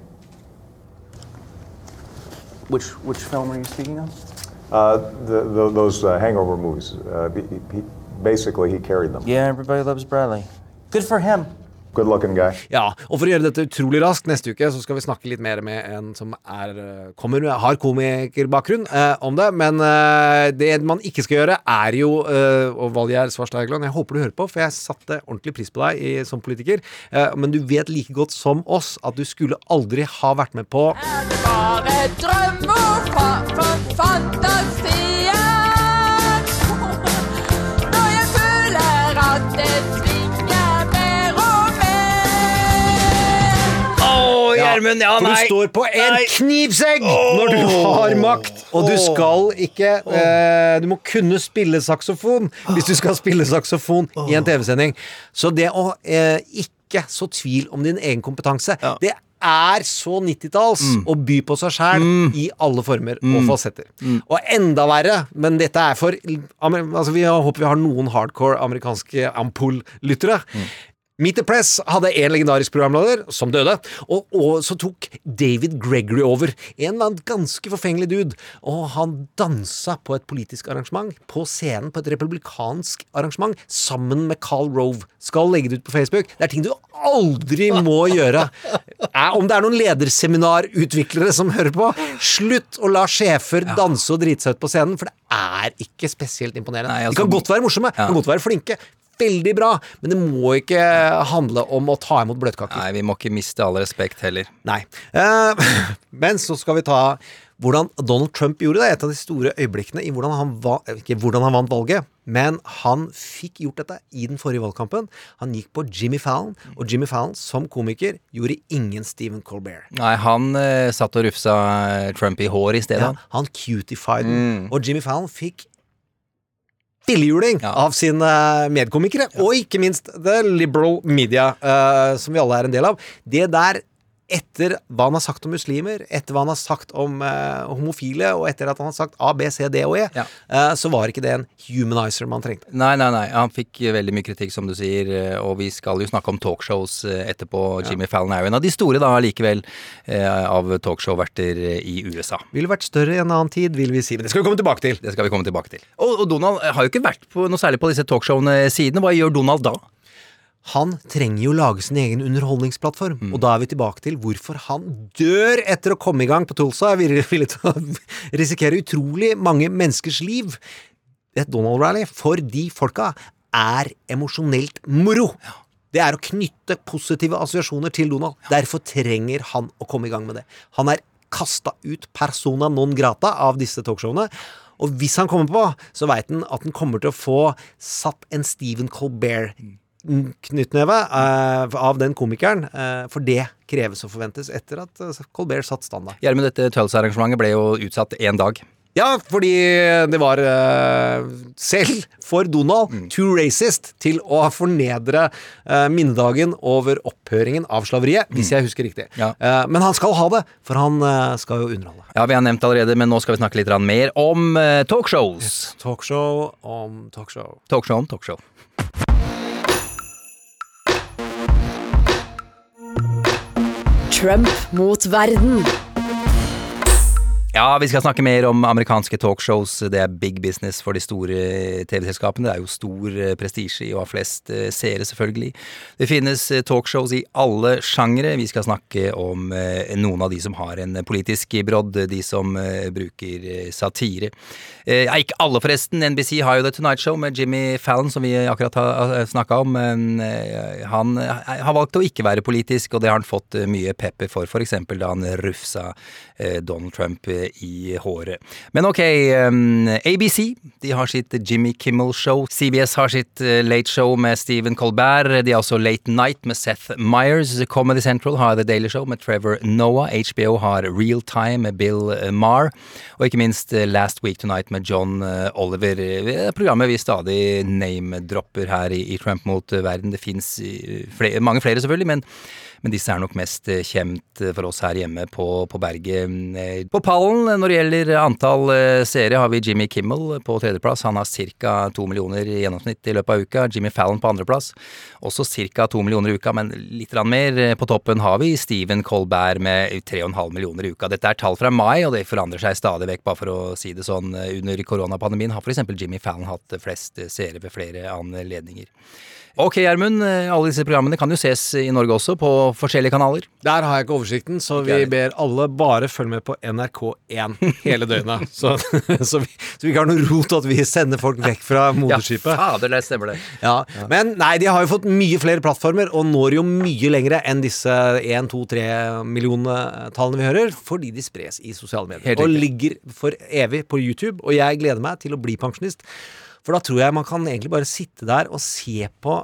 Which which film are you speaking of? Uh, the, the, those uh, Hangover movies, uh, he, he, basically he carried them. Yeah, everybody loves Bradley. Good for him. Good looking guy. Ja, og for å gjøre dette utrolig raskt, neste uke så skal vi snakke litt mer med en som er, eh, kommer, har komikerbakgrunn eh, om det. Men eh, det man ikke skal gjøre, er jo eh, Og Valgjerd Svarstad Egeland, jeg håper du hører på, for jeg satte ordentlig pris på deg i, som politiker. Eh, men du vet like godt som oss at du skulle aldri ha vært med på Er det Bare drømmer fra, fra fantasien. Mer. Ja, nei! For du står på en Nei. knivsegg oh. når du har makt. Og du skal ikke eh, Du må kunne spille saksofon hvis du skal spille saksofon i en TV-sending. Så det å eh, ikke så tvil om din egen kompetanse, det er så 90-talls å by på seg sjæl i alle former og falsetter. Og enda verre, men dette er for altså Vi håper vi har noen hardcore amerikanske ampull-lyttere. Meet the Press hadde en legendarisk programleder som døde, og, og så tok David Gregory over. En eller annen ganske forfengelig dude. Og han dansa på et politisk arrangement, på scenen på et republikansk arrangement, sammen med Carl Rove. Skal legge det ut på Facebook. Det er ting du aldri må gjøre. Om det er noen lederseminarutviklere som hører på, slutt å la sjefer danse og drite seg ut på scenen, for det er ikke spesielt imponerende. Nei, altså- De kan godt være morsomme, de kan godt være flinke. Veldig bra, men det må ikke handle om å ta imot bløtkaker. Nei, vi må ikke miste all respekt heller. Nei. Eh, men så skal vi ta hvordan Donald Trump gjorde det. Et av de store øyeblikkene i hvordan han, va ikke hvordan han vant valget, men han fikk gjort dette i den forrige valgkampen. Han gikk på Jimmy Fallon, og Jimmy Fallon som komiker gjorde ingen Stephen Colbert. Nei, han eh, satt og rufsa eh, Trump i hår i stedet. Ja, han. cutified den. Og Jimmy Fallon fikk fillehjuling av sine medkomikere, og ikke minst the liberal media, uh, som vi alle er en del av. Det der etter hva han har sagt om muslimer, etter hva han har sagt om eh, homofile, og etter at han har sagt A, B, C, D og E, eh, så var ikke det en humanizer man trengte. Nei, nei, nei. Han fikk eh, veldig mye kritikk, som du sier, eh, og vi skal jo snakke om talkshows eh, etterpå. Jimmy Fallon er jo en av de store, da, likevel, eh, av talkshow-verter i USA. Ville vært større i en annen tid, vil vi si. Men det skal vi komme tilbake til. Det skal vi komme tilbake til. Og, og Donald har jo ikke vært på noe særlig på disse talkshowene siden. Hva gjør Donald da? Han trenger jo lage sin egen underholdningsplattform, og da er vi tilbake til hvorfor han dør etter å komme i gang på Tulsa. Jeg vil villig til å risikere utrolig mange menneskers liv. Et Donald-rally for de folka er emosjonelt moro. Det er å knytte positive assosiasjoner til Donald. Derfor trenger han å komme i gang med det. Han er kasta ut persona non grata av disse talkshowene. Og hvis han kommer på, så veit han at han kommer til å få satt en Stephen Colbert-knyttneve eh, av den komikeren. Eh, for det kreves og forventes etter at eh, Colbert satt standard. Gjermund, dette Tulsa-arrangementet ble jo utsatt én dag. Ja, fordi det var eh, selv for Donald too racist til å fornedre eh, minnedagen over opphøringen av slaveriet, hvis jeg husker riktig. Eh, men han skal ha det, for han eh, skal jo underholde. Ja, vi har nevnt allerede, men nå skal vi snakke litt grann mer om eh, talkshows. Talkshow om talkshow. Talkshow om talkshow. Trump mot verden. Ja, vi skal snakke mer om amerikanske talkshows. Det er big business for de store TV-selskapene. Det er jo stor eh, prestisje i å ha flest eh, seere, selvfølgelig. Det finnes eh, talkshows i alle sjangre. Vi skal snakke om noen av de som har en politisk brodd, de som bruker satire. Ja, ikke alle, forresten. NBC har jo The Tonight Show med Jimmy Fallon, som vi akkurat har snakka om. Han har valgt å ikke være politisk, og det har han fått mye pepper for, f.eks. da han rufsa Donald Trump i håret. Men ok, um, ABC de har sitt Jimmy Kimmel Show. CBS har sitt eh, Late Show med Stephen Colbert. De har også Late Night med Seth Myers. Comedy Central har The Daily Show med Trevor Noah. HBO har Real Time med Bill Marr. Maher. Og ikke minst eh, Last Week Tonight med John eh, Oliver. Eh, Programmet vi stadig name-dropper her i, Trump mot eh, verden. Det fins mange flere, selvfølgelig, men men disse er nok mest eh, kjent eh, for oss her hjemme på, på berget. Eh, På pallen når det gjelder antall seere har vi Jimmy Kimmel på tredjeplass. Han har ca. to millioner i gjennomsnitt i løpet av uka. Jimmy Fallon på andreplass. Også ca. to millioner i uka, men litt mer. På toppen har vi Stephen Colbert med 3,5 millioner i uka. Dette er tall fra mai, og det forandrer seg stadig vekk, bare for å si det sånn. Under koronapandemien har f.eks. Jimmy Fallon hatt flest seere ved flere anledninger. Ok, Gjermund. eh, Alle disse programmene kan jo ses i Norge også, på forskjellige kanaler. Der har jeg ikke oversikten, så vi ber alle bare følge med på NRK1 hele døgnet. [LAUGHS] Så, så, vi, så vi ikke har noe rot at vi sender folk vekk fra moderskipet. Ja, fader, det stemmer det. Ja, Men nei, de har jo fått mye flere plattformer og når jo mye lengre enn disse 1-2-3 millioner-tallene vi hører, fordi de spres i sosiale medier. Og ligger for evig på YouTube. Og jeg gleder meg til å bli pensjonist, for da tror jeg man kan egentlig bare sitte der og se på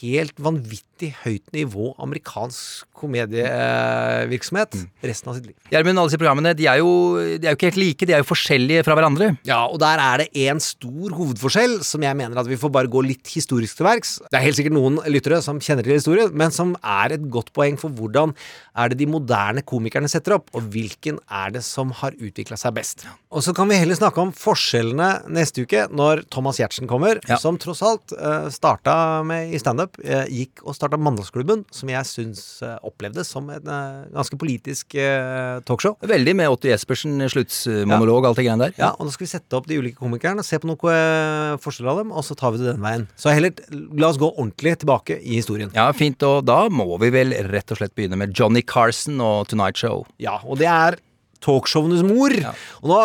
helt vanvittig vanvittig høyt nivå amerikansk komedievirksomhet resten av sitt liv. Gjermund, alle disse programmene de er, jo, de er jo ikke helt like, de er jo forskjellige fra hverandre. Ja, og der er det en stor hovedforskjell som jeg mener at vi får bare gå litt historisk til verks. Det er helt sikkert noen lyttere som kjenner til historien, men som er et godt poeng for hvordan er det de moderne komikerne setter opp, og hvilken er det som har utvikla seg best. Og så kan vi heller snakke om forskjellene neste uke, når Thomas Giertsen kommer, som tross alt uh, starta med i standup, uh, gikk og starta Mandagsklubben, som jeg syns uh, opplevdes som et uh, ganske politisk uh, talkshow. Veldig med Otto Jespersen, sluttsmonolog, alt det greiene der. Ja, og da skal vi sette opp de ulike komikerne, se på noe eh, forskjell av dem, og så tar vi det den veien. Så heller, la oss gå ordentlig tilbake i historien. Ja, fint, og da må vi vel rett og slett begynne med Johnny Carson og Tonight Show. Ja, og det er talkshowenes mor. Og nå,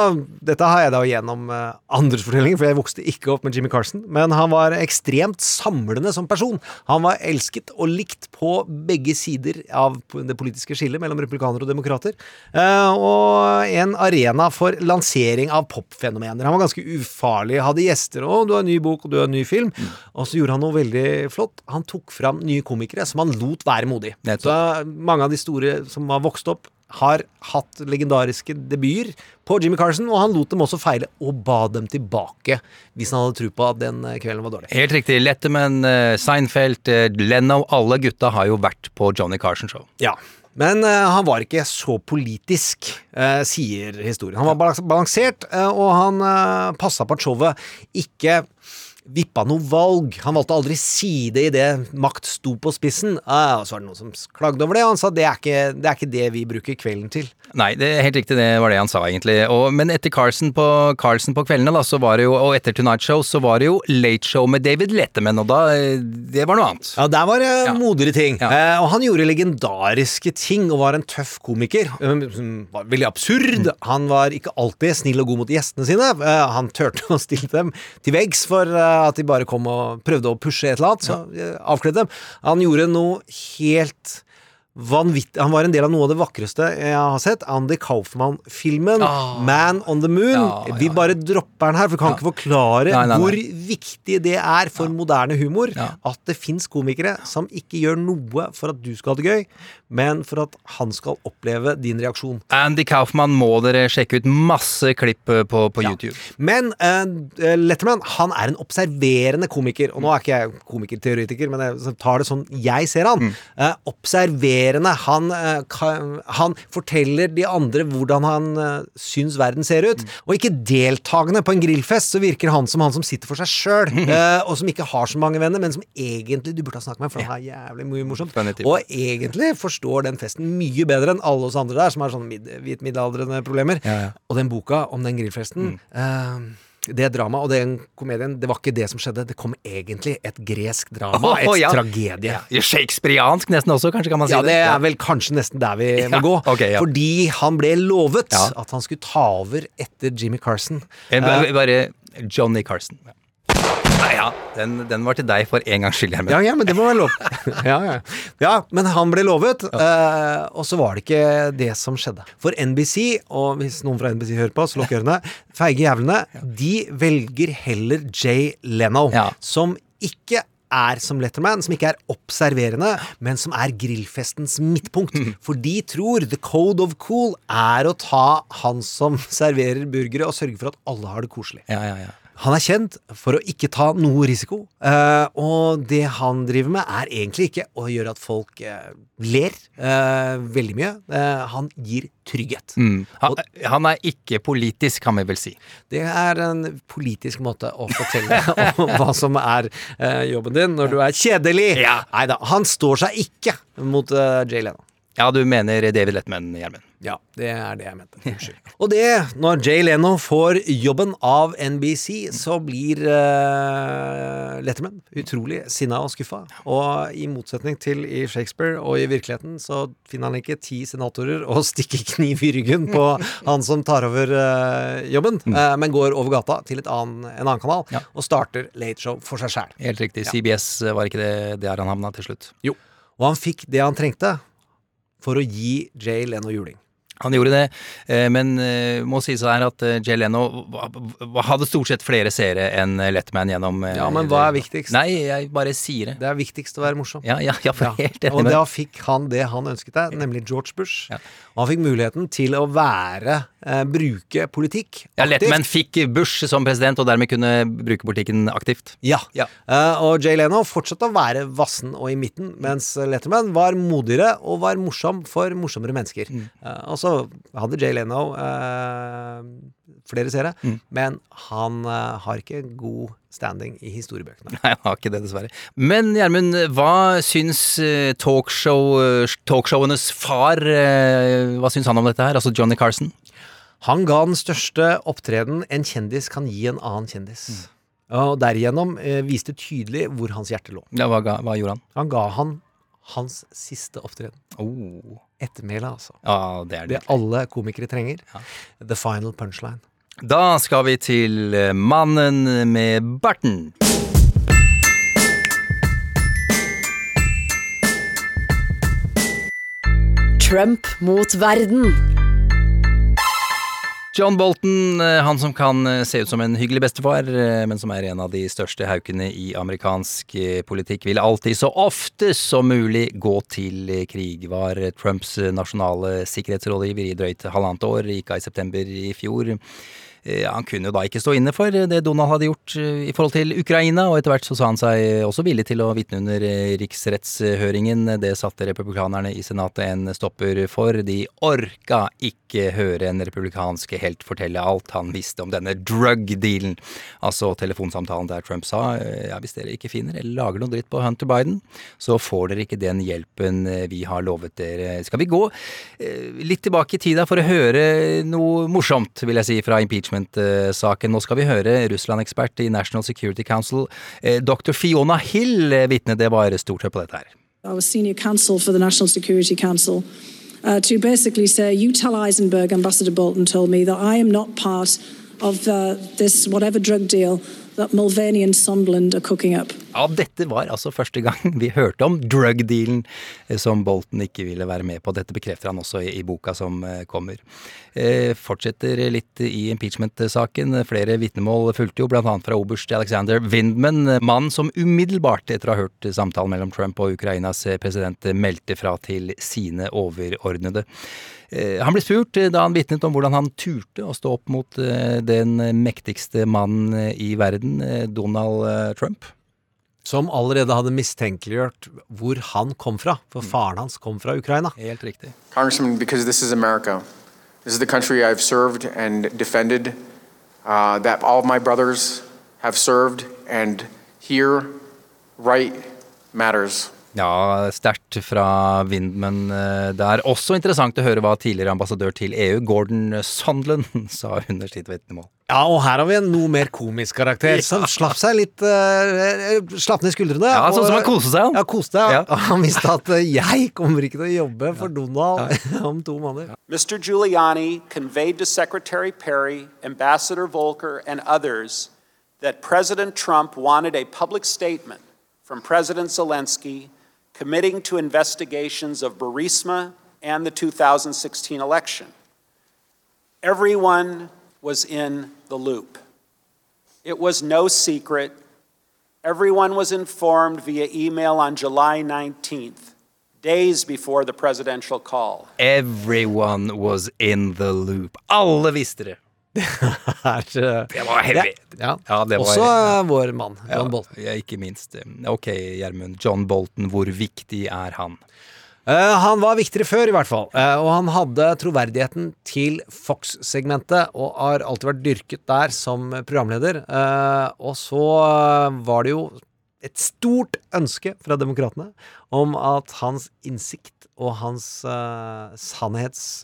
Dette har jeg da gjennom uh, andres fortellinger, for jeg vokste ikke opp med Jimmy Carson. Men han var ekstremt samlende som person. Han var elsket og likt på begge sider av det politiske skillet mellom republikanere og demokrater. Uh, og en arena for lansering av popfenomener. Han var ganske ufarlig. Hadde gjester. 'Å, du har en ny bok, og du har en ny film'. Og så gjorde han noe veldig flott. Han tok fram nye komikere som han lot være modig. Så mange av de store som har vokst opp, har hatt legendariske debuter på Jimmy Carson, og han lot dem også feile, og ba dem tilbake hvis han hadde tro på at den eh, kvelden var dårlig. Helt riktig. Letterman, eh, Seinfeld, eh, Leno, alle gutta har jo vært på Johnny Carson Show. Ja. Men han var ikke så politisk, sier historien. Han var balansert, og han uh, passa på at showet ikke vippa noe valg. Han valgte aldri side idet makt sto på spissen. Ah, og så var det noen som klagde over det, og han sa det er ikke det, er ikke det vi bruker kvelden til. Nei, det er helt riktig, det var det han sa, egentlig. Og, men etter Carlsen på, Carlsen på kveldene, da, så var det jo, og etter Tonight Show, så var det jo Late Show med David Letterman, og da eh, Det var noe annet. Ja, der var det modigere ting. Eh, og han gjorde legendariske ting og var en tøff komiker. eh, var veldig absurd. Han var ikke alltid snill og god mot gjestene sine. Eh, han turte [LAUGHS] å stille dem til veggs for eh, at de bare kom og prøvde å pushe et eller annet. Så avkledde dem. Han gjorde noe helt Vanvittig. Han var en del av noe av det vakreste jeg har sett. Andy Kaufman-filmen Ah. 'Man on the Moon'. Ja, ja. Vi bare dropper den her, for vi kan ikke forklare Nei, nei, nei. hvor viktig det er for moderne humor at det fins komikere som ikke gjør noe for at du skal ha det gøy, men for at han skal oppleve din reaksjon. Andy Kaufman må dere sjekke ut masse klipp eh, på, på YouTube. Men uh, Letterman han er en observerende komiker. Og nå er ikke jeg komikerteoretiker, men jeg tar det sånn jeg ser han. Mm. Eh, observerende. Han, eh, han forteller de andre hvordan han eh, syns verden ser ut. Mm. Og ikke deltakende på en grillfest, så virker han som han som sitter for seg sjøl, [LAUGHS] og som ikke har så mange venner, men som egentlig du burde ha snakket med, for han er jævlig mye morsomt. Og egentlig forstår den festen mye bedre enn alle oss andre der, som har sånne mid hvit middelaldrende problemer. Ja, ja. Og den boka om den grillfesten eh, det dramaet og den komedien, det var ikke det som skjedde. Det kom egentlig et gresk drama. Oh, et ja. tragedie. Ja, Shakespeareansk nesten også, kanskje, kan man si Ja, det? det er vel kanskje nesten der vi [LAUGHS] må gå. Okay. Fordi han ble lovet at han skulle ta over etter Jimmy Carson. Bare, Eh, Bare Johnny Carson. Ja. Ja, den, den var til deg for en gangs skyld, Gjermund. Ja, ja, men det må være lov. [LAUGHS] ja, ja. ja, men han ble lovet, uh, og så var det ikke det som skjedde. For NBC, og hvis noen fra NBC hører på, så lukk ørene, feige jævlene, de velger heller Jay Leno, som ikke er som Letterman, som ikke er observerende, men som er grillfestens midtpunkt. For de tror the code of cool er å ta han som [LAUGHS] serverer burgere, og sørge for at alle har det koselig. Ja, ja, ja. Han er kjent for å ikke ta noe risiko, eh, og det han driver med, er egentlig ikke å gjøre at folk eh, ler eh, veldig mye. Han gir trygghet. Mm. Han, han er ikke politisk, kan vi vel si. Det er en politisk måte å fortelle [LAUGHS] om hva som er jobben din når du er kjedelig. Nei da, han står seg ikke mot Jay Leno. Ja, du mener David Letman, Gjermund. Ja, det er det jeg mente. [LAUGHS] Unnskyld. Og det, når Jay Leno får jobben av NBC, så blir uh, Letterman utrolig sinna og skuffa. Og i motsetning til i Shakespeare og i virkeligheten, så finner han ikke ti senatorer og stikker kniv i ryggen på [LAUGHS] han som tar over uh, jobben, eh, men går over gata til et annen, en annen kanal og starter Late Show for seg sjæl. Helt riktig. CBS var ikke det der han havna til slutt. Jo. Og han fikk det han trengte for å gi Jay Leno juling. Han gjorde det, eh, men må må sies her at eh, Jay Leno hadde stort sett flere seere enn Letman gjennom eh, Ja, men hva er viktigst? Nei, jeg bare sier det. Det er viktigst å være morsom. Ja, ja, ja, for helt enig Og da fikk han det han ønsket seg, nemlig George Bush. Og han fikk muligheten til å være eh, bruke politikk Ja, Letman fikk Bush som president, og dermed kunne bruke politikken aktivt. Ja. Eh, og Jay Leno fortsatte å være vassen og i midten, mens Letterman var modigere og var morsom for morsommere mennesker. Mm. Eh, og så hadde Jay Leno eh, flere seere, Mm. men han eh, har ikke god standing i historiebøkene. Nei, han har ikke det, dessverre. Men Gjermund, hva syns eh, talkshow, eh, talkshowenes far Hva syns han om dette her? Altså Johnny Carson? Han ga den største opptreden en kjendis kan gi en annen kjendis. Og derigjennom viste tydelig hvor hans hjerte lå. Ja, hva, ga, hva gjorde han? Han ga han hans siste opptreden. Oh. Ettermæle, altså. Ja, det er det. Det alle komikere trenger. The final punchline. Da skal vi til eh, mannen med barten. Trump mot verden. John Bolton, eh, han som kan eh, se ut som en hyggelig bestefar, men som er en av de største haukene i amerikansk politikk, vil alltid så ofte som mulig gå til krig. Var Trumps nasjonale sikkerhetsrådgiver i drøyt halvannet år, gikk av i september i fjor. Eh, Han kunne jo da ikke stå inne for det Donald hadde gjort eh, i forhold til Ukraina, og etter hvert så sa han seg også villig til å vitne under eh, riksrettshøringen. Det satte republikanerne i senatet en stopper for. De orka ikke høre en republikansk helt fortelle alt han visste om denne drug-dealen. Altså telefonsamtalen der Trump sa ja, hvis dere ikke finner eller lager noe dritt på Hunter Biden, så får dere ikke den hjelpen vi har lovet dere. Skal vi gå litt tilbake i tida for å høre noe morsomt, vil jeg si, fra impeachment-saken. Nå skal vi høre Russland-ekspert i National Security Council, eh, dr. Fiona Hill, eh, vitne. Det var stort hør på dette her. I was senior counsel for National Security Council, uh, to basically say, you tell Eisenberg, Ambassador Bolton told me, that I am not part of uh, this whatever drug deal Ja, dette var altså første gang vi hørte om drug-dealen eh, som Bolton ikke ville være med på. Dette bekrefter han også i, i boka som eh, kommer. Eh, fortsetter litt i impeachment-saken. Flere vitnemål fulgte jo, annet fra oberst Alexander Windman, mannen som umiddelbart etter å ha hørt samtalen mellom Trump og Ukrainas eh, president meldte fra til sine overordnede. Eh, Han ble spurt eh, da han vitnet om hvordan han turte å stå opp mot eh, den mektigste mannen i verden, Donald Trump. Som allerede hadde mistenkeliggjort hvor han kom fra, for faren hans kom fra Ukraina. Helt riktig. Congressman, because this is America, this is the country I've served and defended, uh, that all of my brothers have served, and here, right matters. Ja, sterkt fra Windman det der. Også interessant å høre hva tidligere ambassadør til EU, Gordon Sandland, [LAUGHS] sa under sitt vitnemål. Ja, og her har vi en noe mer komisk karakter, som slapp seg litt uh, Slapp ned skuldrene. Ja, sånn som han koste seg, han. Ja, koste seg. Ja. [LAUGHS] Han visste at eh, jeg kommer ikke til å jobbe for Donald [LAUGHS] om to måneder. Mr. Giuliani conveyed to Secretary Perry, Ambassador Volker, and others that President Trump wanted a public statement from President Zelensky committing to investigations of Burisma and the 2016 election. Everyone was in the loop. It was no secret. Everyone was informed via email on July 19th, days before the presidential call. Everyone was in the loop. Alle visste det. [LAUGHS] det var heavy. Ja. Ja, det var- Også ja. vår mann, John Bolton. Ikke minst. Ok, Gjermund. John Bolton, hvor viktig er han? Eh, han var viktigere før, i hvert fall. Eh, og han hadde troverdigheten til Fox-segmentet, og har alltid vært dyrket der som programleder. Eh, og så eh, var det jo et stort ønske fra demokratene om at hans innsikt og hans sannhets...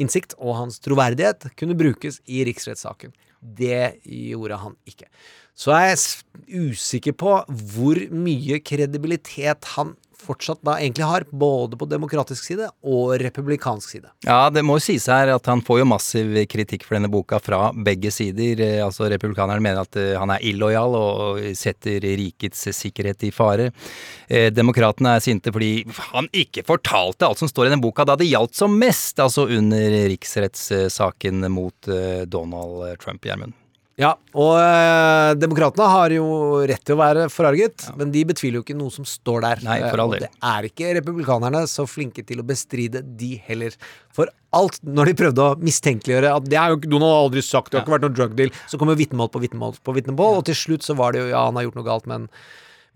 innsikt og hans troverdighet kunne brukes i riksrettssaken. Det gjorde han ikke. så er jeg usikker på hvor mye kredibilitet han fortsatt da egentlig har, både på demokratisk side og republikansk side. Ja, det må jo sies her at han får jo massiv kritikk for denne boka fra begge sider. Eh, Altså Republikanerne mener at eh, han er illojal og setter rikets sikkerhet i fare. Eh, Demokratene er sinte fordi han ikke fortalte alt som står i den boka da det gjaldt som mest, altså under riksrettssaken mot Donald Trump, Gjermund. Ja, og eh, demokratene har jo rett til å være forarget, men de betviler jo ikke noe som står der. Nei, for all del. og. Det er ikke republikanerne så flinke til å bestride de heller. For alt når de prøvde å mistenkeliggjøre at det er jo ikke Donald har aldri sagt, det har ikke vært noen drug deal, så kommer vitnemål på vitnemål på vitnemål, og til slutt så var det jo ja, han har gjort noe galt, men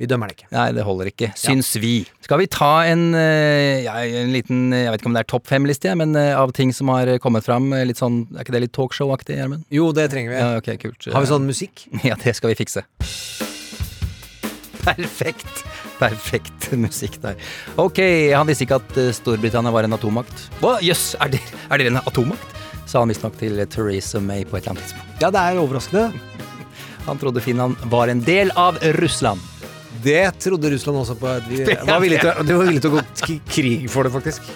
vi dømmer det ikke. Nei, det holder ikke, syns vi. Skal vi ta en, eh, ja, en liten, jeg vet ikke om det er topp fem-liste, men eh, av ting som har kommet fram, eh, litt sånn, er ikke det litt talkshow-aktig, Gjermund? Jo, det trenger vi. Ja, ok, kult. Har vi sånn musikk? [LAUGHS] Ja, det skal vi fikse. Perfekt. Perfekt musikk der. Ok, han visste ikke at Storbritannia var en atommakt. Hva? jøss, er, dere- er dere en atommakt? Sa han visstnok til Theresa May på et eller annet tidspunkt. Ja, det er overraskende. [LAUGHS] Han trodde Finland var en del av Russland. Det trodde Russland også på. De var villige til, de var villige til å gå krig for det, faktisk.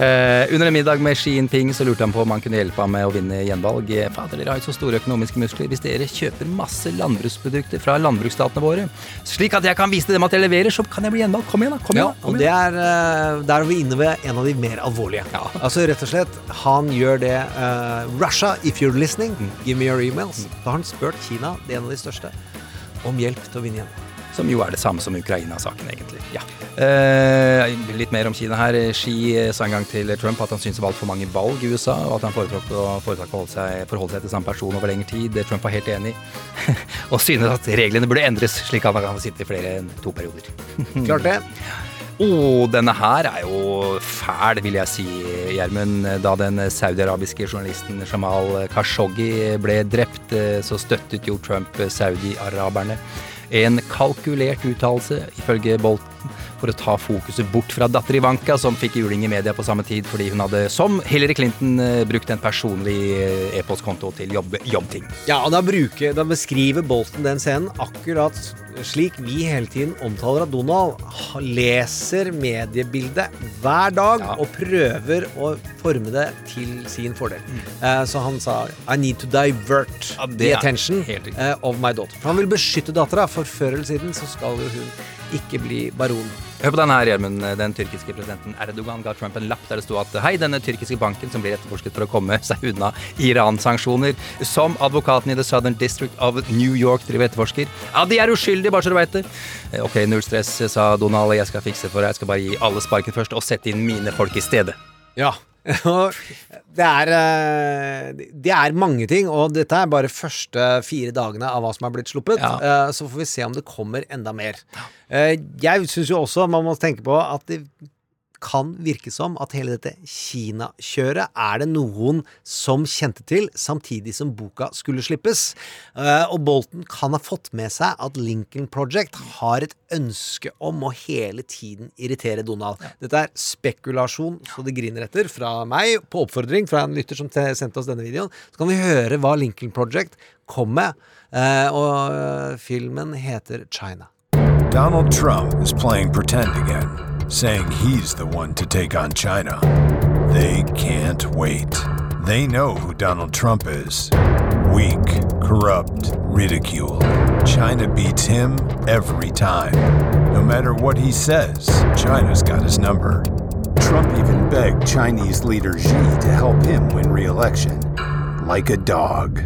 Uh, under en middag med Xi Jinping så lurte han på om han kunne hjelpe ham med å vinne gjenvalg. Fader, dere har jo så store økonomiske muskler. Hvis dere kjøper masse landbruksprodukter fra landbruksstatene våre, slik at jeg kan vise dem at jeg leverer, så kan jeg bli gjenvalgt. Kom igjen, da. Kom igjen, da. Kom og det er eh, Der er vi inne ved en av de mer alvorlige. Altså rett og slett, han gjør det uh, Russia, if you're listening, give me your emails. Da har han spurt Kina, det er en av de største, om hjelp til å vinne igjen. Som jo er det samme som Ukraina-saken, egentlig. Ja. Eh, litt mer om Kina her. Xi eh, sa en gang til Trump at han syntes det var altfor mange valg i USA, og at han foretrakk å foretrakk å seg, forholde seg til samme person over lengre tid. Det Trump var helt enig, i. [LAUGHS] og synes at reglene burde endres, slik at han kan sitte i flere enn to perioder. [LAUGHS] Klart det. [LAUGHS] Oh, denne her er jo fæl, vil jeg si, Gjermund. Da den saudiarabiske journalisten Jamal Khashoggi ble drept, eh, så støttet jo Trump saudi-araberne. En kalkulert uttalelse, ifølge Bolton, for å ta fokuset bort fra datter Ivanka, som fikk juling i media på samme tid fordi hun hadde, som Hillary Clinton, eh, brukt en personlig eh, e-postkonto til jobb, jobbting. Ja, og da, bruker, da beskriver Bolton den scenen akkurat slik vi hele tiden omtaler at Donald leser mediebildet hver dag og prøver å forme det til sin fordel. Eh, så han sa I need to divert ja, the attention of my daughter. For han vil beskytte dattera, for før eller siden så skal jo hun ikke bli baron. Hør på denne her, Gjermund. Den tyrkiske presidenten Erdogan ga Trump en lapp der det sto at hei, denne tyrkiske banken som blir etterforsket for å komme seg unna Iran-sanksjoner, som advokaten i The Southern District of New York driver etterforsker. Ja, de er uskyldige, bare så du veit det. Eh, Ok, null stress, sa Donald. Jeg skal fikse for deg. Jeg skal bare gi alle sparken først, og sette inn mine folk i stedet. Ja. [LAUGHS] Det er, eh, det er mange ting, og dette er bare første fire dagene av hva som er blitt sluppet. Ja. Så får vi se om det kommer enda mer. Eh, Jeg syns jo også man må tenke på at det kan virke som at hele dette Kina-kjøret er det noen som kjente til samtidig som boka skulle slippes. Eh, Og Bolton kan ha fått med seg at Lincoln Project har et ønske om å hele tiden irritere Donald. Dette er spekulasjon så det griner etter fra meg, på oppfordring fra en lytter som sendte oss denne videoen. Så kan vi høre hva Lincoln Project kom med. Eh, Og eh, filmen heter China. Donald Trump is playing pretend again, saying he's the one to take on China. They can't wait. They know who Donald Trump is weak, corrupt, ridicule. China beats him every time. No matter what he says, China's got his number. Trump even begged Chinese leader Xi to help him win re election. Like a dog.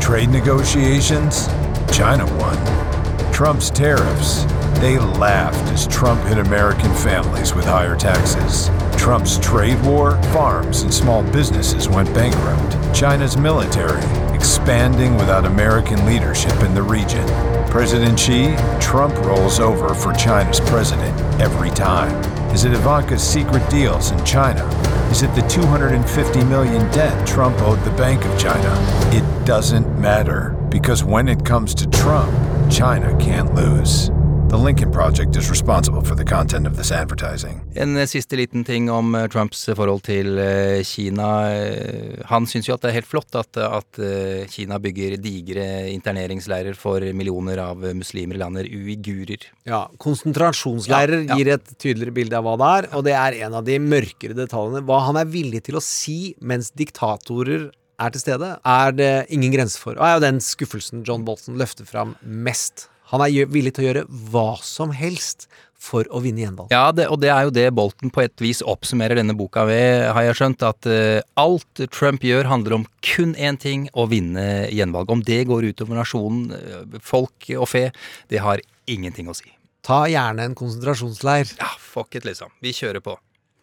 Trade negotiations? China won. Trump's tariffs? They laughed as Trump hit American families with higher taxes. Trump's trade war? Farms and small businesses went bankrupt. China's military? Expanding without American leadership in the region. President Xi? Trump rolls over for China's president every time. Is it Ivanka's secret deals in China? Is it the 250 million debt Trump owed the Bank of China? It doesn't matter because when it comes to Trump, China can't lose. The Lincoln Project is responsible for the content of this advertising. En eh, siste liten ting om eh, Trumps forhold til eh, Kina. Eh, Han syns jo at det er helt flott at, at eh, Kina bygger digre interneringsleirer for millioner av muslimer i landet, uigurer. Ja, konsentrasjonsleirer Ja, ja. gir et tydeligere bilde av hva det er, og det er en av de mørkere detaljene. Hva han er villig til å si mens diktatorer er til stede, er det ingen grense for. Og er jo den skuffelsen John Bolton løfter fram mest. Han er villig til å gjøre hva som helst for å vinne gjenvalg. Ja, det, og det er jo det Bolton på et vis oppsummerer denne boka ved, har jeg skjønt. At uh, alt Trump gjør handler om kun én ting, å vinne gjenvalg. Om det går utover nasjonen, eh, folk og fe, det har ingenting å si. Ta gjerne en konsentrasjonsleir. Ja, fuck it, liksom. Vi kjører på.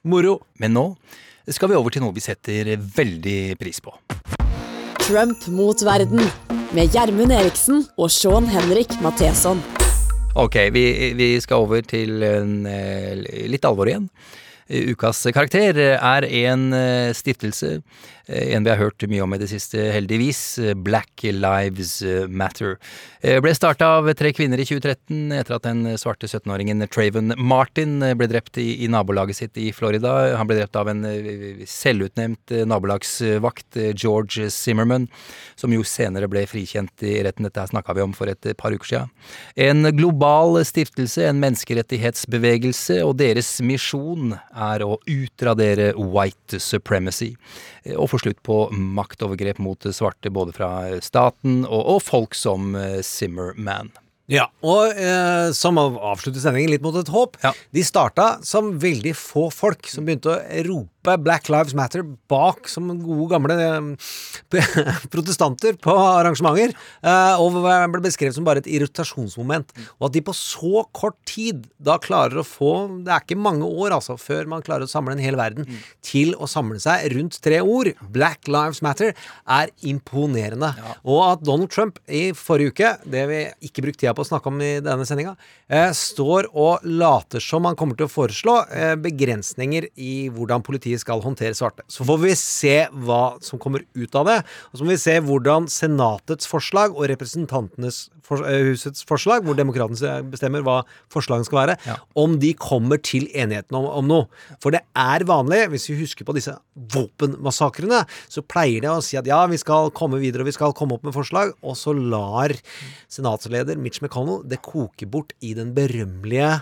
Moro. Men nå skal vi over til noe vi setter veldig pris på. Trump mot verden med Gjermund Eriksen og Sean Henrik Matheson. Ok, vi, vi skal over til en, eh, litt alvor igjen. Eh, Ukas karakter er en eh, stiftelse, en vi har hørt mye om i det siste, heldigvis. eh, Black Lives Matter. Eh, Ble starta av tre kvinner i 2013 etter at den svarte 17-åringen Traven Martin eh, ble drept i, nabolaget sitt i Florida. Han ble drept av en eh, selvutnevnt eh, nabolagsvakt, eh, George Zimmerman, som jo senere ble frikjent i retten. Dette her snakka vi om for et par uker siden. En global stiftelse, en menneskerettighetsbevegelse, og deres misjon er å utradere white supremacy. eh, Og få slutt på maktovergrep mot svarte, både fra staten og, og folk som eh, Zimmerman. Ja, og eh, som av- avslutter sendingen litt mot et håp. De starta som veldig få folk som begynte å rope Black Lives Matter bak som gode gamle eh, [LAUGHS] protestanter på arrangementer, eh, og ble beskrevet som bare et irritasjonsmoment. Og at de på så kort tid da klarer å få Det er ikke mange år altså før man klarer å samle en hel verden til å samle seg rundt tre ord. Black Lives Matter er imponerende. Og at Donald Trump i forrige uke, det vi ikke brukte tida på å snakke om i denne sendinga, eh, står og later som han kommer til å foreslå eh, begrensninger i hvordan politiet skal håndtere svarte. Så får vi se hva som kommer ut av det. Og så må vi se hvordan Senatets forslag og Representantenes for, eh, husets forslag, hvor demokratene bestemmer hva forslagene skal være, om de kommer til enigheten om, om noe. For det er vanlig, hvis vi husker på disse våpenmassakrene, så pleier det å si at ja, vi skal komme videre og vi skal komme opp med forslag, og så lar senatsleder Mitch McConnell det koker bort i den berømmelige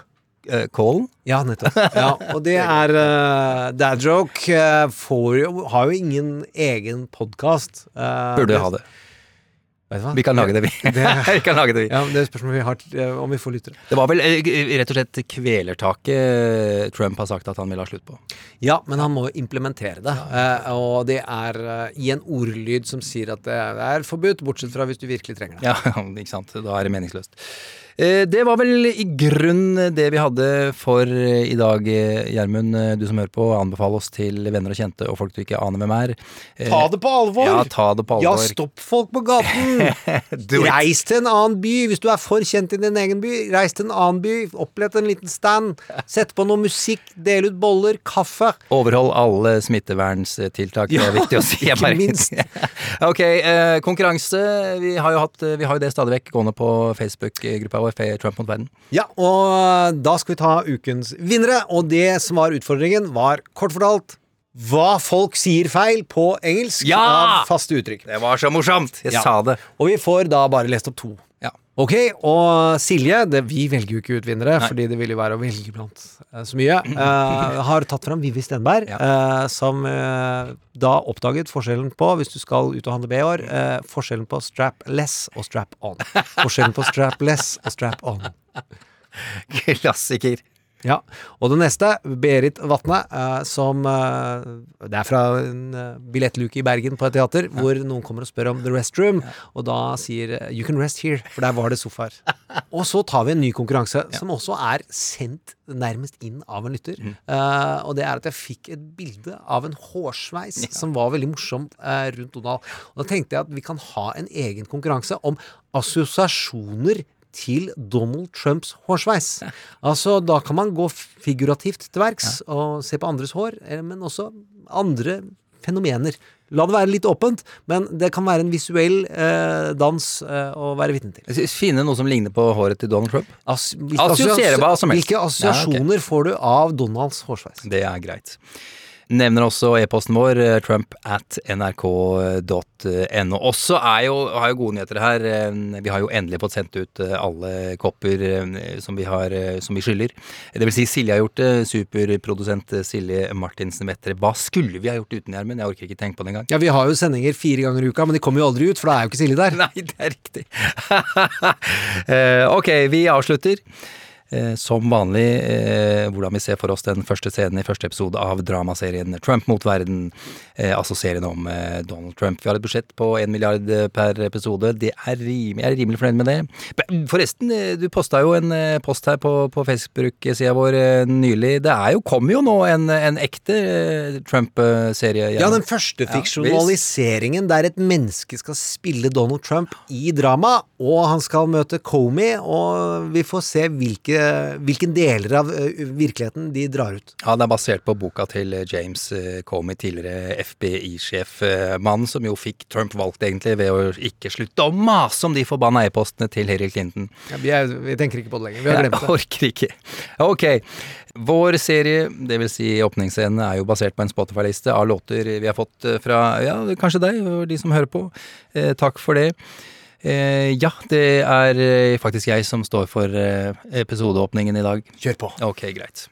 Kålen Ja, nettopp. [LAUGHS] Ja, og det er uh, Dad Joke eh, får jo, har jo ingen egen podkast. Burde ha det. Vi kan lage det, vi. [LAUGHS] [LAUGHS] vi kan lage det, vi. Ja, det er spørsmål vi har, eh, om vi får lyttere. Det var vel eh, rett og slett kvelertaket Trump har sagt at han vil ha slutt på. Ja, men han må jo implementere det. Eh, og det er eh, i en ordlyd som sier at det er forbudt, bortsett fra hvis du virkelig trenger det. Ja, [LAUGHS] ikke sant. Da er det meningsløst. Eh, Det var vel i grunn det vi hadde for eh, i dag, eh, Gjermund. Du som hører på, anbefal oss til venner og kjente og folk du ikke aner hvem er. Ta det på alvor! Ja, ta det på Ja, stopp folk på gaten! [LAUGHS] Reis til en annen by! Hvis du er for kjent i din egen by, reis til en annen by. Opplett en liten stand. Sett på noe musikk, del ut boller, kaffe. Overhold alle smitteverntiltak, det er viktig å si. [LAUGHS] Jeg ikke minst. [LAUGHS] ok, konkurranse. Vi har jo, hatt, vi har jo det stadig vekk gående på Facebook-gruppa Fe- Trump mot verden. Ja, og da skal vi ta ukens vinnere. Og det som var utfordringen, var kort fortalt hva folk sier feil på engelsk Ja! av faste uttrykk. Det var så morsomt! Jeg Ja. sa det. Og vi får da bare lest opp to. Ja. Ok, og Silje, det, vi velger jo ikke ut vinnere, Nei. fordi det ville være å velge blant eh, så mye, uh, [CLEARS THROAT] har tatt fram Vivi Stenberg, eh, som uh, da oppdaget forskjellen på, hvis du skal ut og handle BH-er, forskjellen på strapless og strap-on. Forskjellen på [LAUGHS] strapless og strap-on. Klassiker. Ja, og det neste, Berit Vatne, eh, som eh, Det er fra en eh, billettluke i Bergen på et teater, hvor noen kommer og spør om the restroom, og da sier 'you can rest here', for der var det sofaer. [LAUGHS] og så tar vi en ny konkurranse, som også er sendt nærmest inn av en lytter. Eh, og det er at jeg fikk et bilde av en hårsveis som var veldig morsom uh, rundt Donald. Og da tenkte jeg at vi kan ha en egen konkurranse om assosiasjoner til Donald Trumps hårsveis. Altså, da kan man gå figurativt til verks og se på andres hår, eh, men også andre fenomener. La det være litt åpent, men det kan være en visuell eh, dans eh, å være vitne til. Finne noe som ligner på håret til Donald Trump? As, hva som helst. Hvilke Ja, okay. assosiasjoner får du av Donalds hårsveis? Det er greit. Nevner også e-posten vår, eh, trump at nrk.no. Også er jo, har jo gode nyheter her. Eh, Vi har jo endelig fått sendt ut eh, alle kopper som vi, har, som vi skylder. Det vil si Silje har gjort det. Superprodusent Silje Martinsen Vettere. Hva skulle vi ha gjort uten Gjermund? Jeg orker ikke tenke på det engang. Ja, Vi har jo sendinger fire ganger i uka, men de kommer jo aldri ut, for da er jo ikke Silje der. [LAUGHS] Nei, det er riktig. [LAUGHS] Ok, vi avslutter. Eh, som vanlig eh, hvordan vi ser for oss den første scenen i første episode av dramaserien Trump mot verden. Eh, altså serien om Donald Trump. Vi har et budsjett på én milliard per episode. Det er rimelig, jeg er rimelig fornøyd med det. Forresten, du posta jo en post her på, på Facebook-sida vår nylig. Det er jo, kommer jo nå en, en ekte Trump-serie. Ja, den første fiksjonaliseringen der et menneske skal spille Donald Trump i drama, og han skal møte Comey, og vi får se hvilke, hvilken deler av virkeligheten de drar ut. Ja, det er basert på boka til eh, James eh, Comey, tidligere FBI-sjef. eh, Mannen som jo fikk Trump valgt egentlig ved å ikke slutte å mase om de forbanna e-postene til Hillary Clinton. Ja, vi, er, vi tenker ikke på det lenger. Vi har glemt Jeg orker ikke. Ok. Vår serie, dvs. Si åpningsscenen, er jo basert på en Spotify-liste av låter vi har fått eh, fra ja, kanskje deg og de som hører på. Eh, takk for det. Eh, ja, det er eh, faktisk jeg som står for eh, episodeåpningen i dag. Kjør på. Ok, greit.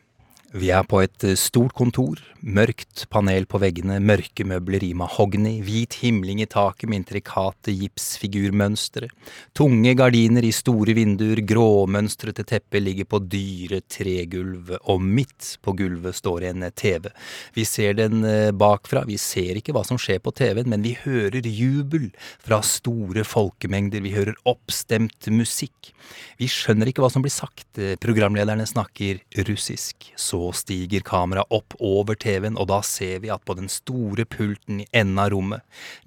Vi er på et eh, stort kontor. Mørkt panel på veggene, mørke møbler i mahogni, hvit himling i taket med intrikate gipsfigurmønstre. Tunge gardiner i store vinduer, gråmønstrete tepper ligger på dyre tregulv, og midt på gulvet står en TV. Vi ser den eh, bakfra, vi ser ikke hva som skjer på TV-en, men vi hører jubel fra store folkemengder, vi hører oppstemt musikk. Vi skjønner ikke hva som blir sagt, eh, programlederne snakker russisk. Så stiger kameraet opp over TV-en, og da ser vi at på den store pulten i enden av rommet,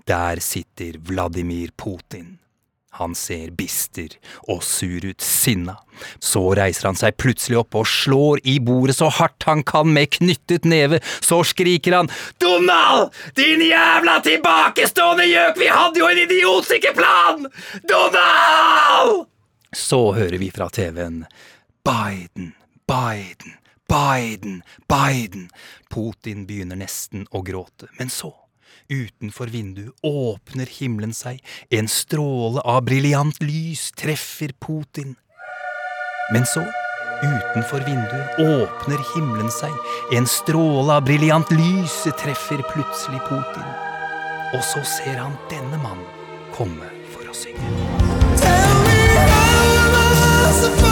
der sitter Vladimir Putin. Han ser bister og sur ut, sinna. Så reiser han seg plutselig opp og slår i bordet så hardt han kan med knyttet neve. Så skriker han Donald! Din jævla tilbakestående gjøk! Vi hadde jo en idiotsikker plan! Donald! Så hører vi fra TV-en Biden, Biden, Biden, Biden. Putin begynner nesten å gråte, men så Utenfor vinduet åpner himmelen seg, en stråle av briljant lys treffer Putin. Men så, utenfor vinduet, åpner himmelen seg, en stråle av briljant lys treffer plutselig Putin. Og så ser han denne mannen komme for å synge. Tell Du har hørt en